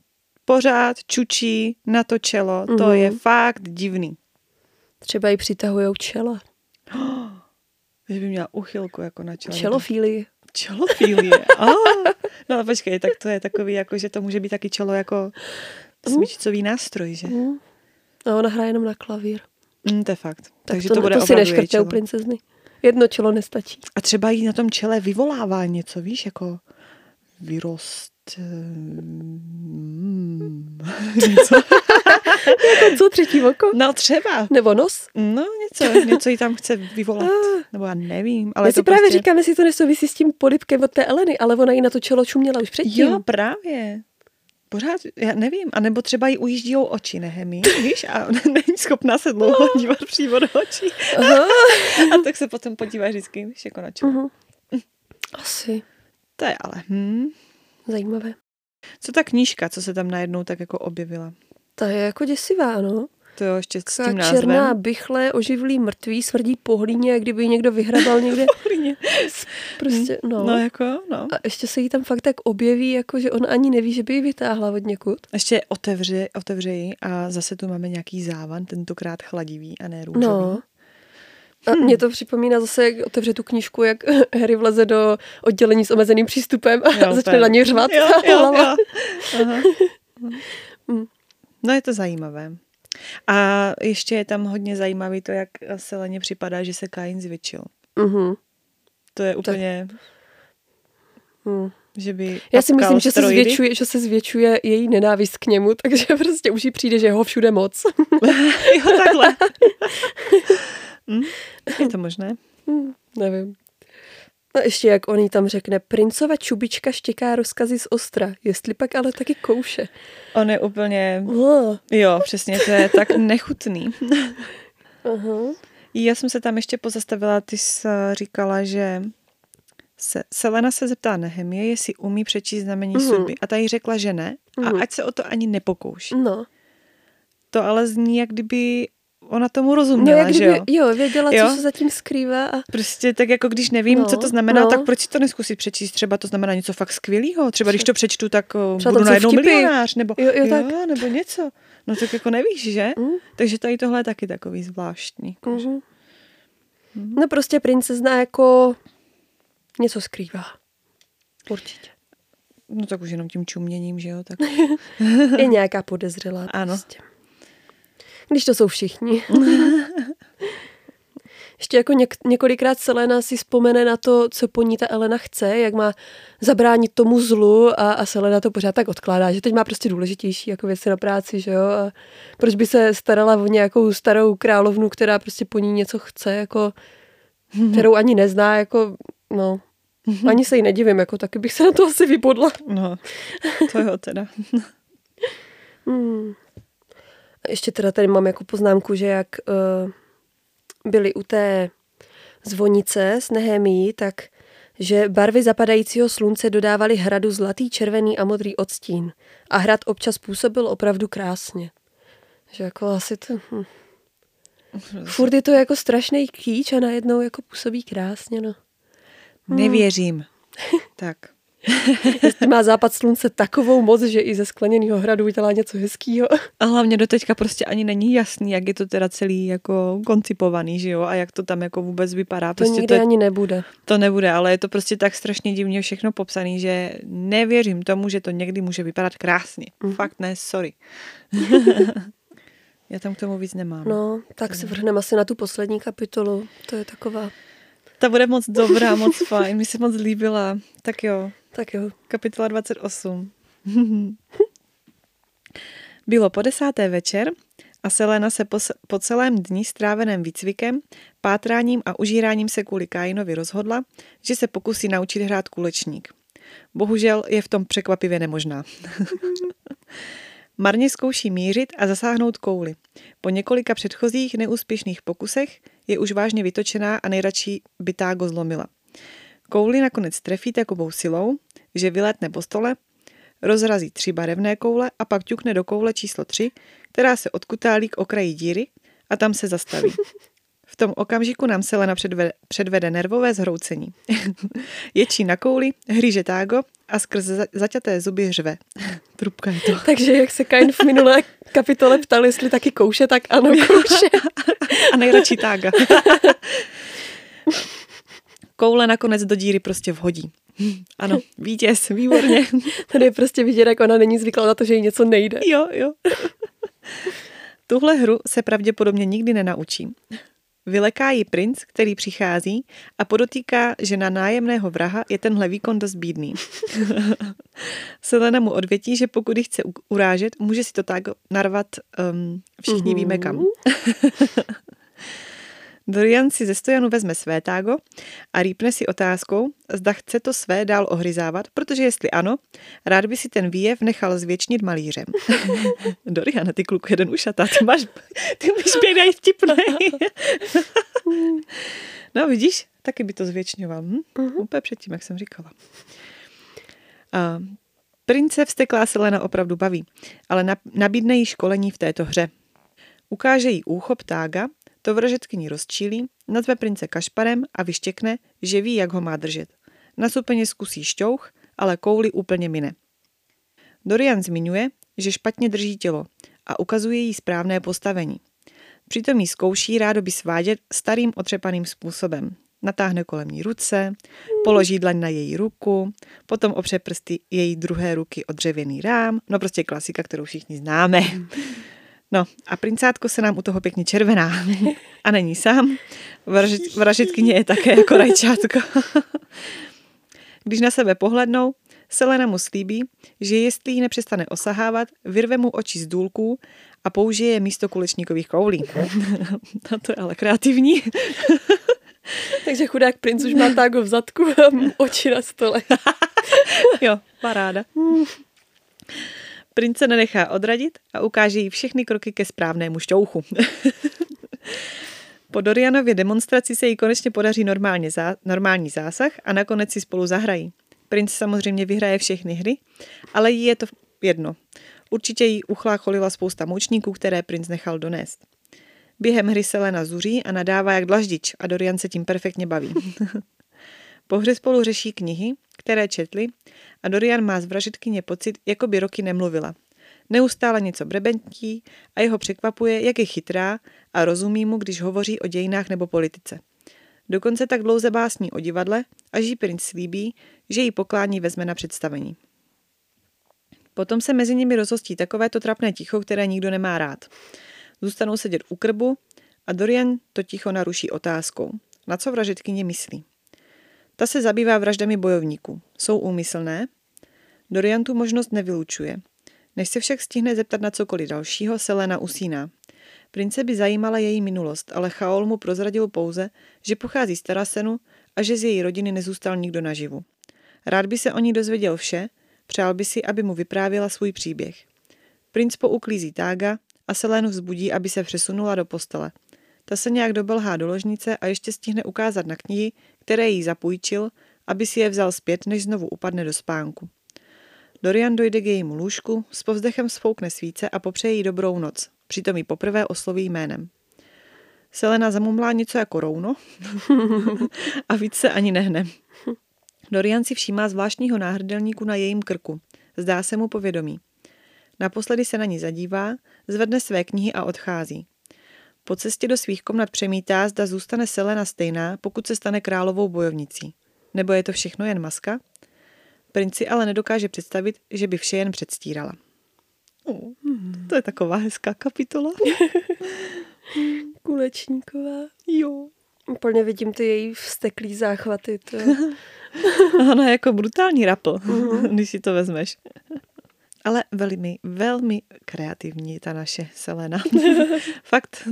S2: pořád čučí na to čelo, to
S1: Mhm.
S2: je fakt divný.
S1: Třeba i přitahujou čela.
S2: Že by měla uchylku jako na čelo.
S1: Čelofílii.
S2: Čelofílie. Oh. No počkej, tak to je takový, jako, že to může být taky čelo jako smyčcový nástroj, že?
S1: A ona hraje jenom na klavír.
S2: Mm, to je fakt.
S1: Tak
S2: Takže
S1: to,
S2: to, bude
S1: to si neškrtne u princezny. Jedno čelo nestačí.
S2: A třeba jí na tom čele vyvolává něco, víš, jako vyrost... Mm, něco.
S1: Jako co, třetí oko?
S2: No třeba.
S1: Nebo nos?
S2: No něco, něco jí tam chce vyvolat. Nebo já nevím, ale
S1: Já si
S2: to
S1: právě
S2: prostě...
S1: říkám, jestli to nesouvisí s tím polipkem od té Eleny, ale ona jí na to čelo čuměla už předtím.
S2: Jo, právě. Pořád, já nevím, a nebo třeba jí ujíždí oči nehemí, víš, a ona není schopná se dlouho dívat přímo do očí.
S1: Aha.
S2: A tak se potom podíváš vždycky, víš, jako na čelo.
S1: Mhm. Asi.
S2: To je ale, hm.
S1: Zajímavé.
S2: Co ta knížka, co se tam najednou tak jako objevila?
S1: Ta je jako děsivá, no.
S2: To jo, ještě s tím názvem.
S1: černá bychle, oživlý mrtvý, svrdí po hlíně, jak kdyby ji někdo vyhrabal někde. Prostě, no.
S2: No jako, no.
S1: A ještě se jí tam fakt tak objeví, jako že on ani neví, že by ji vytáhla od někud.
S2: Ještě otevře, otevře ji a zase tu máme nějaký závan, tentokrát chladivý a ne růžový.
S1: No. A mě to připomíná zase, jak otevře tu knížku, jak Harry vleze do oddělení s omezeným přístupem a
S2: Jo,
S1: začne na něj řvat.
S2: Jo, jo, jo. Aha.
S1: Mm.
S2: No je to zajímavé. A ještě je tam hodně zajímavý to, jak Seleně připadá, že se Kain zvětšil.
S1: Mhm.
S2: To je úplně...
S1: Mm.
S2: Že by
S1: Já si myslím, že se, zvětšuje, že se zvětšuje její nenávist k němu, takže prostě už jí přijde, že ho všude moc.
S2: jo, takhle. Hm? Je to možné?
S1: Nevím. A ještě jak on jí tam řekne, princova čubička štěká rozkazy z ostra, jestli pak ale taky kouše.
S2: On je úplně... Jo, přesně, to je tak nechutný.
S1: Aha.
S2: Já jsem se tam ještě pozastavila, ty jsi říkala, že se, Selena se zeptá Nehemie, jestli umí přečíst znamení
S1: Mhm.
S2: mm. sudby. A ta jí řekla, že ne.
S1: Mhm.
S2: A ať se o to ani nepokouší.
S1: No.
S2: To ale zní, jak kdyby ona tomu
S1: No
S2: rozuměla,
S1: jak
S2: že
S1: kdyby,
S2: jo?
S1: jo, věděla,
S2: Jo?
S1: co se zatím skrývá a
S2: Prostě tak jako když nevím,
S1: No,
S2: co to znamená,
S1: no.
S2: tak proč si to neskusit přečíst? Třeba to znamená něco fakt skvělého. Třeba když to přečtu, tak o,
S1: Třeba
S2: budu najednou
S1: vtipy.
S2: milionář. Nebo,
S1: Jo, jo, tak.
S2: nebo něco. No tak jako nevíš, že?
S1: Mm.
S2: Takže tady tohle je taky takový zvláštní.
S1: Mhm. No prostě princezna jako něco skrývá. Určitě.
S2: No tak už jenom tím čuměním, že jo? Tak
S1: Je nějaká podezřelá.
S2: Ano.
S1: Prostě. Když to jsou všichni. Ještě jako něk- několikrát Selena si vzpomene na to, co po ní ta Elena chce, jak má zabránit tomu zlu a, a Selena to pořád tak odkládá, že teď má prostě důležitější jako věci na práci, že jo? A proč by se starala o nějakou starou královnu, která prostě po ní něco chce, jako, kterou ani nezná, jako, no, ani se jí nedivím, jako taky bych se na to asi vybodla.
S2: no, to jo teda.
S1: Hmm. Ještě teda tady mám jako poznámku, že jak uh, byli u té zvonice s Nehemí, tak že barvy zapadajícího slunce dodávaly hradu zlatý, červený a modrý odstín. A hrad občas působil opravdu krásně. Že jako asi to... Hm. Furt je to jako strašný kýč a najednou jako působí krásně, no.
S2: Nevěřím. Tak.
S1: Jestli má západ slunce takovou moc, že i ze skleněného hradu udělá něco hezkýho.
S2: A hlavně do teďka prostě ani není jasný, jak je to teda celý jako koncipovaný, že jo? A jak to tam jako vůbec vypadá.
S1: To
S2: Prostě
S1: nikdy
S2: to,
S1: ani nebude.
S2: to nebude, ale je to prostě tak strašně divně všechno popsaný, že nevěřím tomu, že to někdy může vypadat krásně. Mm. Fakt ne, sorry. Já tam k tomu víc nemám.
S1: No, tak se vrhneme asi na tu poslední kapitolu. To je taková...
S2: Ta bude moc dobrá, moc fajn, mi se moc líbila. Tak jo,
S1: Tak jo.
S2: kapitola 28. Bylo po desáté večer a Selena se po, po celém dni stráveném výcvikem, pátráním a užíráním se kvůli Kainovi rozhodla, že se pokusí naučit hrát kulečník. Bohužel je v tom překvapivě nemožná. Marně zkouší mířit a zasáhnout kouli. Po několika předchozích neúspěšných pokusech je už vážně vytočená a nejradši by tágo zlomila. Kouli nakonec trefí takovou silou, že vylétne po stole, rozrazí tři barevné koule a pak ťukne do koule číslo tři, která se odkutálí k okraji díry a tam se zastaví. V tom okamžiku nám Selena předvede, předvede nervové zhroucení. Ječí na kouli, hříže tágo a skrz za- zaťaté zuby hřve. Trubka je to.
S1: Takže jak se Kain v minulé kapitole ptal, jestli taky kouše, tak ano, kouše.
S2: A nejradši tága. Koule nakonec do díry prostě vhodí. Ano, vítěz, výborně.
S1: Tady je prostě vidět, jak ona není zvyklá na to, že jí něco nejde.
S2: Jo, jo. Tuhle hru se pravděpodobně nikdy nenaučí. Vyleká ji princ, který přichází a podotýká, že na nájemného vraha je tenhle výkon dost bídný. Selena mu odvětí, že pokud ji chce urážet, může si to tak narvat um, všichni
S1: Mhm.
S2: víme kam. Dorian si ze stojanu vezme své tágo a rýpne si otázkou, zda chce to své dál ohryzávat, protože jestli ano, rád by si ten výjev nechal zvětšnit malířem. Dorian, ty kluku jeden ušatá, ty máš, ty máš pěkný vtipnej. no vidíš, taky by to zvětšňoval. Hm?
S1: Mhm.
S2: Úplně předtím, jak jsem říkala. A prince vsteklá Selena opravdu baví, ale nab- nabídne jí školení v této hře. Ukáže jí úchop tága, to vražetkyni rozčílí, nazve prince kašparem a vyštěkne, že ví, jak ho má držet. Na supeně zkusí šťouch, ale kouli úplně mine. Dorian zmiňuje, že špatně drží tělo a ukazuje jí správné postavení. Přitom jí zkouší rádoby svádět starým otřepaným způsobem. Natáhne kolem ní ruce, položí dlaň na její ruku, potom opře prsty její druhé ruky o dřevěný rám, no prostě klasika, kterou všichni známe. No a princátko se nám u toho pěkně červená. A není sám. Vražit, vražitkyně je také jako rajčátko. Když na sebe pohlednou, Selena mu slíbí, že jestli ji nepřestane osahávat, vyrve mu oči z důlků a použije je místo kulečníkových koulí. no to je ale kreativní.
S1: Takže chudák princ už má tágo v zadku a oči na stole.
S2: jo, paráda. Prince nenechá odradit a ukáže jí všechny kroky ke správnému šťouchu. Po Dorianově demonstraci se jí konečně podaří normálně zá, normální zásah a nakonec si spolu zahrají. Princ samozřejmě vyhraje všechny hry, ale jí je to jedno. Určitě jí uchlácholila spousta moučníků, které princ nechal donést. Během hry Selena zuří a nadává jak dlaždič a Dorian se tím perfektně baví. po hře spolu řeší knihy, které četli a Dorian má z vražitkyně pocit, jako by roky nemluvila. Neustále něco brebentí a jeho překvapuje, jak je chytrá a rozumí mu, když hovoří o dějinách nebo politice. Dokonce tak dlouze básní o divadle, až jí princ slíbí, že jí poklání vezme na představení. Potom se mezi nimi rozhostí takovéto trapné ticho, které nikdo nemá rád. Zůstanou sedět u krbu a Dorian to ticho naruší otázkou. Na co vražetkyně myslí? Ta se zabývá vraždami bojovníků. Jsou úmyslné? Dorian tu možnost nevylučuje. Než se však stihne zeptat na cokoliv dalšího, Selena usíná. Prince by zajímala její minulost, ale Chaol mu prozradil pouze, že pochází z Tarasenu a že z její rodiny nezůstal nikdo naživu. Rád by se o ní dozvěděl vše, přál by si, aby mu vyprávěla svůj příběh. Princ pouklízí tága a Selenu vzbudí, aby se přesunula do postele. Ta se nějak dobelhá do ložnice a ještě stihne ukázat na knihy, které jí zapůjčil, aby si je vzal zpět, než znovu upadne do spánku. Dorian dojde k jejímu lůžku, s povzdechem sfoukne svíce a popřeje jí dobrou noc. Přitom ji poprvé osloví jménem. Selena zamumlá něco jako rouno a víc se ani nehne. Dorian si všímá zvláštního náhrdelníku na jejím krku. Zdá se mu povědomí. Naposledy se na ní zadívá, zvedne své knihy a odchází. Po cestě do svých komnat přemítá, zda zůstane Selena stejná, pokud se stane královou bojovnicí. Nebo je to všechno jen maska? Princi ale nedokáže představit, že by vše jen předstírala. Oh, to je taková hezká kapitola.
S1: Kulečníková.
S2: Jo.
S1: Úplně vidím ty její vsteklý záchvaty. To...
S2: Ona je jako brutální rapl, uh-huh. když si to vezmeš. Ale velmi, velmi kreativní ta naše Selena. Fakt.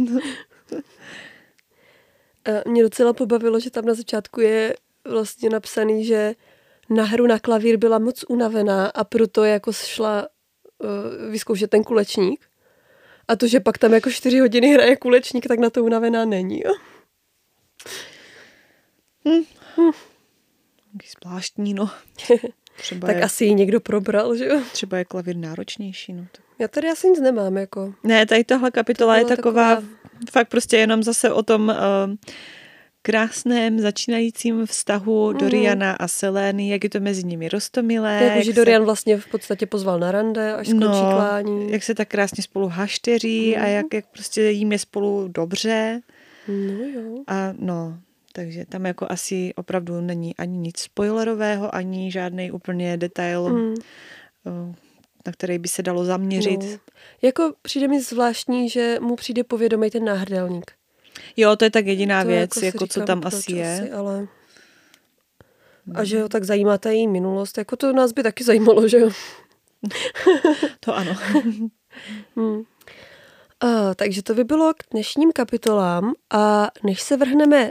S1: Mě docela pobavilo, že tam na začátku je vlastně napsaný, že na hru na klavír byla moc unavená a proto jako šla uh, vyzkoušet ten kulečník. A to, že pak tam jako čtyři hodiny hraje kulečník, tak na to unavená není. Jo?
S2: Hm. Hm. Zvláštní, no.
S1: Třeba tak je, asi ji někdo probral, že jo?
S2: Třeba je klavír náročnější, no.
S1: Já tady asi nic nemám, jako.
S2: Ne, tady tohle kapitola to je taková, taková, fakt prostě jenom zase o tom uh, krásném začínajícím vztahu mm. Doriana a Seleny, jak je to mezi nimi rostomilé.
S1: Jako, že Dorian se... vlastně v podstatě pozval na rande, až skončí no, klání.
S2: jak se tak krásně spolu hašteří mm. a jak, jak prostě jim je spolu dobře.
S1: No jo.
S2: A no, takže tam jako asi opravdu není ani nic spoilerového, ani žádný úplně detail, mm. na který by se dalo zaměřit. No.
S1: Jako přijde mi zvláštní, že mu přijde povědomý ten náhrdelník.
S2: Jo, to je tak jediná to věc, jako, jako co tam asi je. Asi,
S1: ale... A že ho tak zajímá ta její minulost, jako to nás by taky zajímalo, že jo?
S2: to ano.
S1: hmm. A, takže to by bylo k dnešním kapitolám a než se vrhneme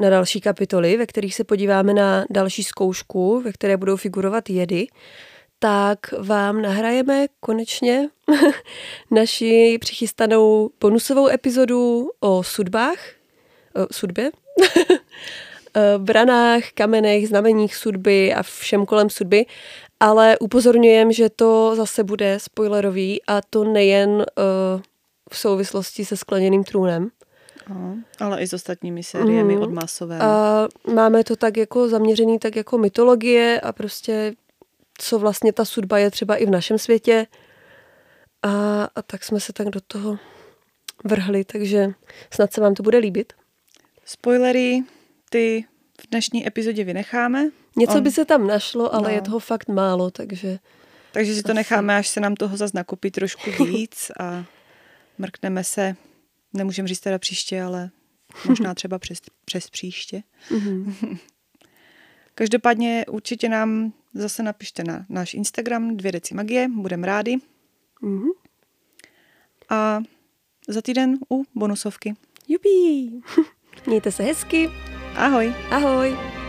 S1: na další kapitoly, ve kterých se podíváme na další zkoušku, ve které budou figurovat jedy, tak vám nahrajeme konečně naši přichystanou bonusovou epizodu o sudbách, o sudbě, branách, kamenech, znameních sudby a všem kolem sudby, ale upozorňujem, že to zase bude spoilerový a to nejen uh, v souvislosti se skleněným trůnem.
S2: Aha, ale i s ostatními sériemi mm. od Masové.
S1: A máme to tak jako zaměřený tak jako mytologie a prostě co vlastně ta sudba je třeba i v našem světě. A, a tak jsme se tak do toho vrhli, takže snad se vám to bude líbit.
S2: Spoilery, ty v dnešní epizodě vynecháme.
S1: Něco On... by se tam našlo, ale no. je toho fakt málo, takže...
S2: Takže si to necháme, až se nám toho zase nakupí trošku víc a mrkneme se, nemůžeme říct teda příště, ale možná třeba přes, přes příště. Mm-hmm. Každopádně určitě nám zase napište na náš Instagram dvě deci magie, budeme rádi.
S1: Mhm.
S2: A za týden u bonusovky.
S1: Jupí! Mějte se hezky.
S2: Ahoj!
S1: Ahoj!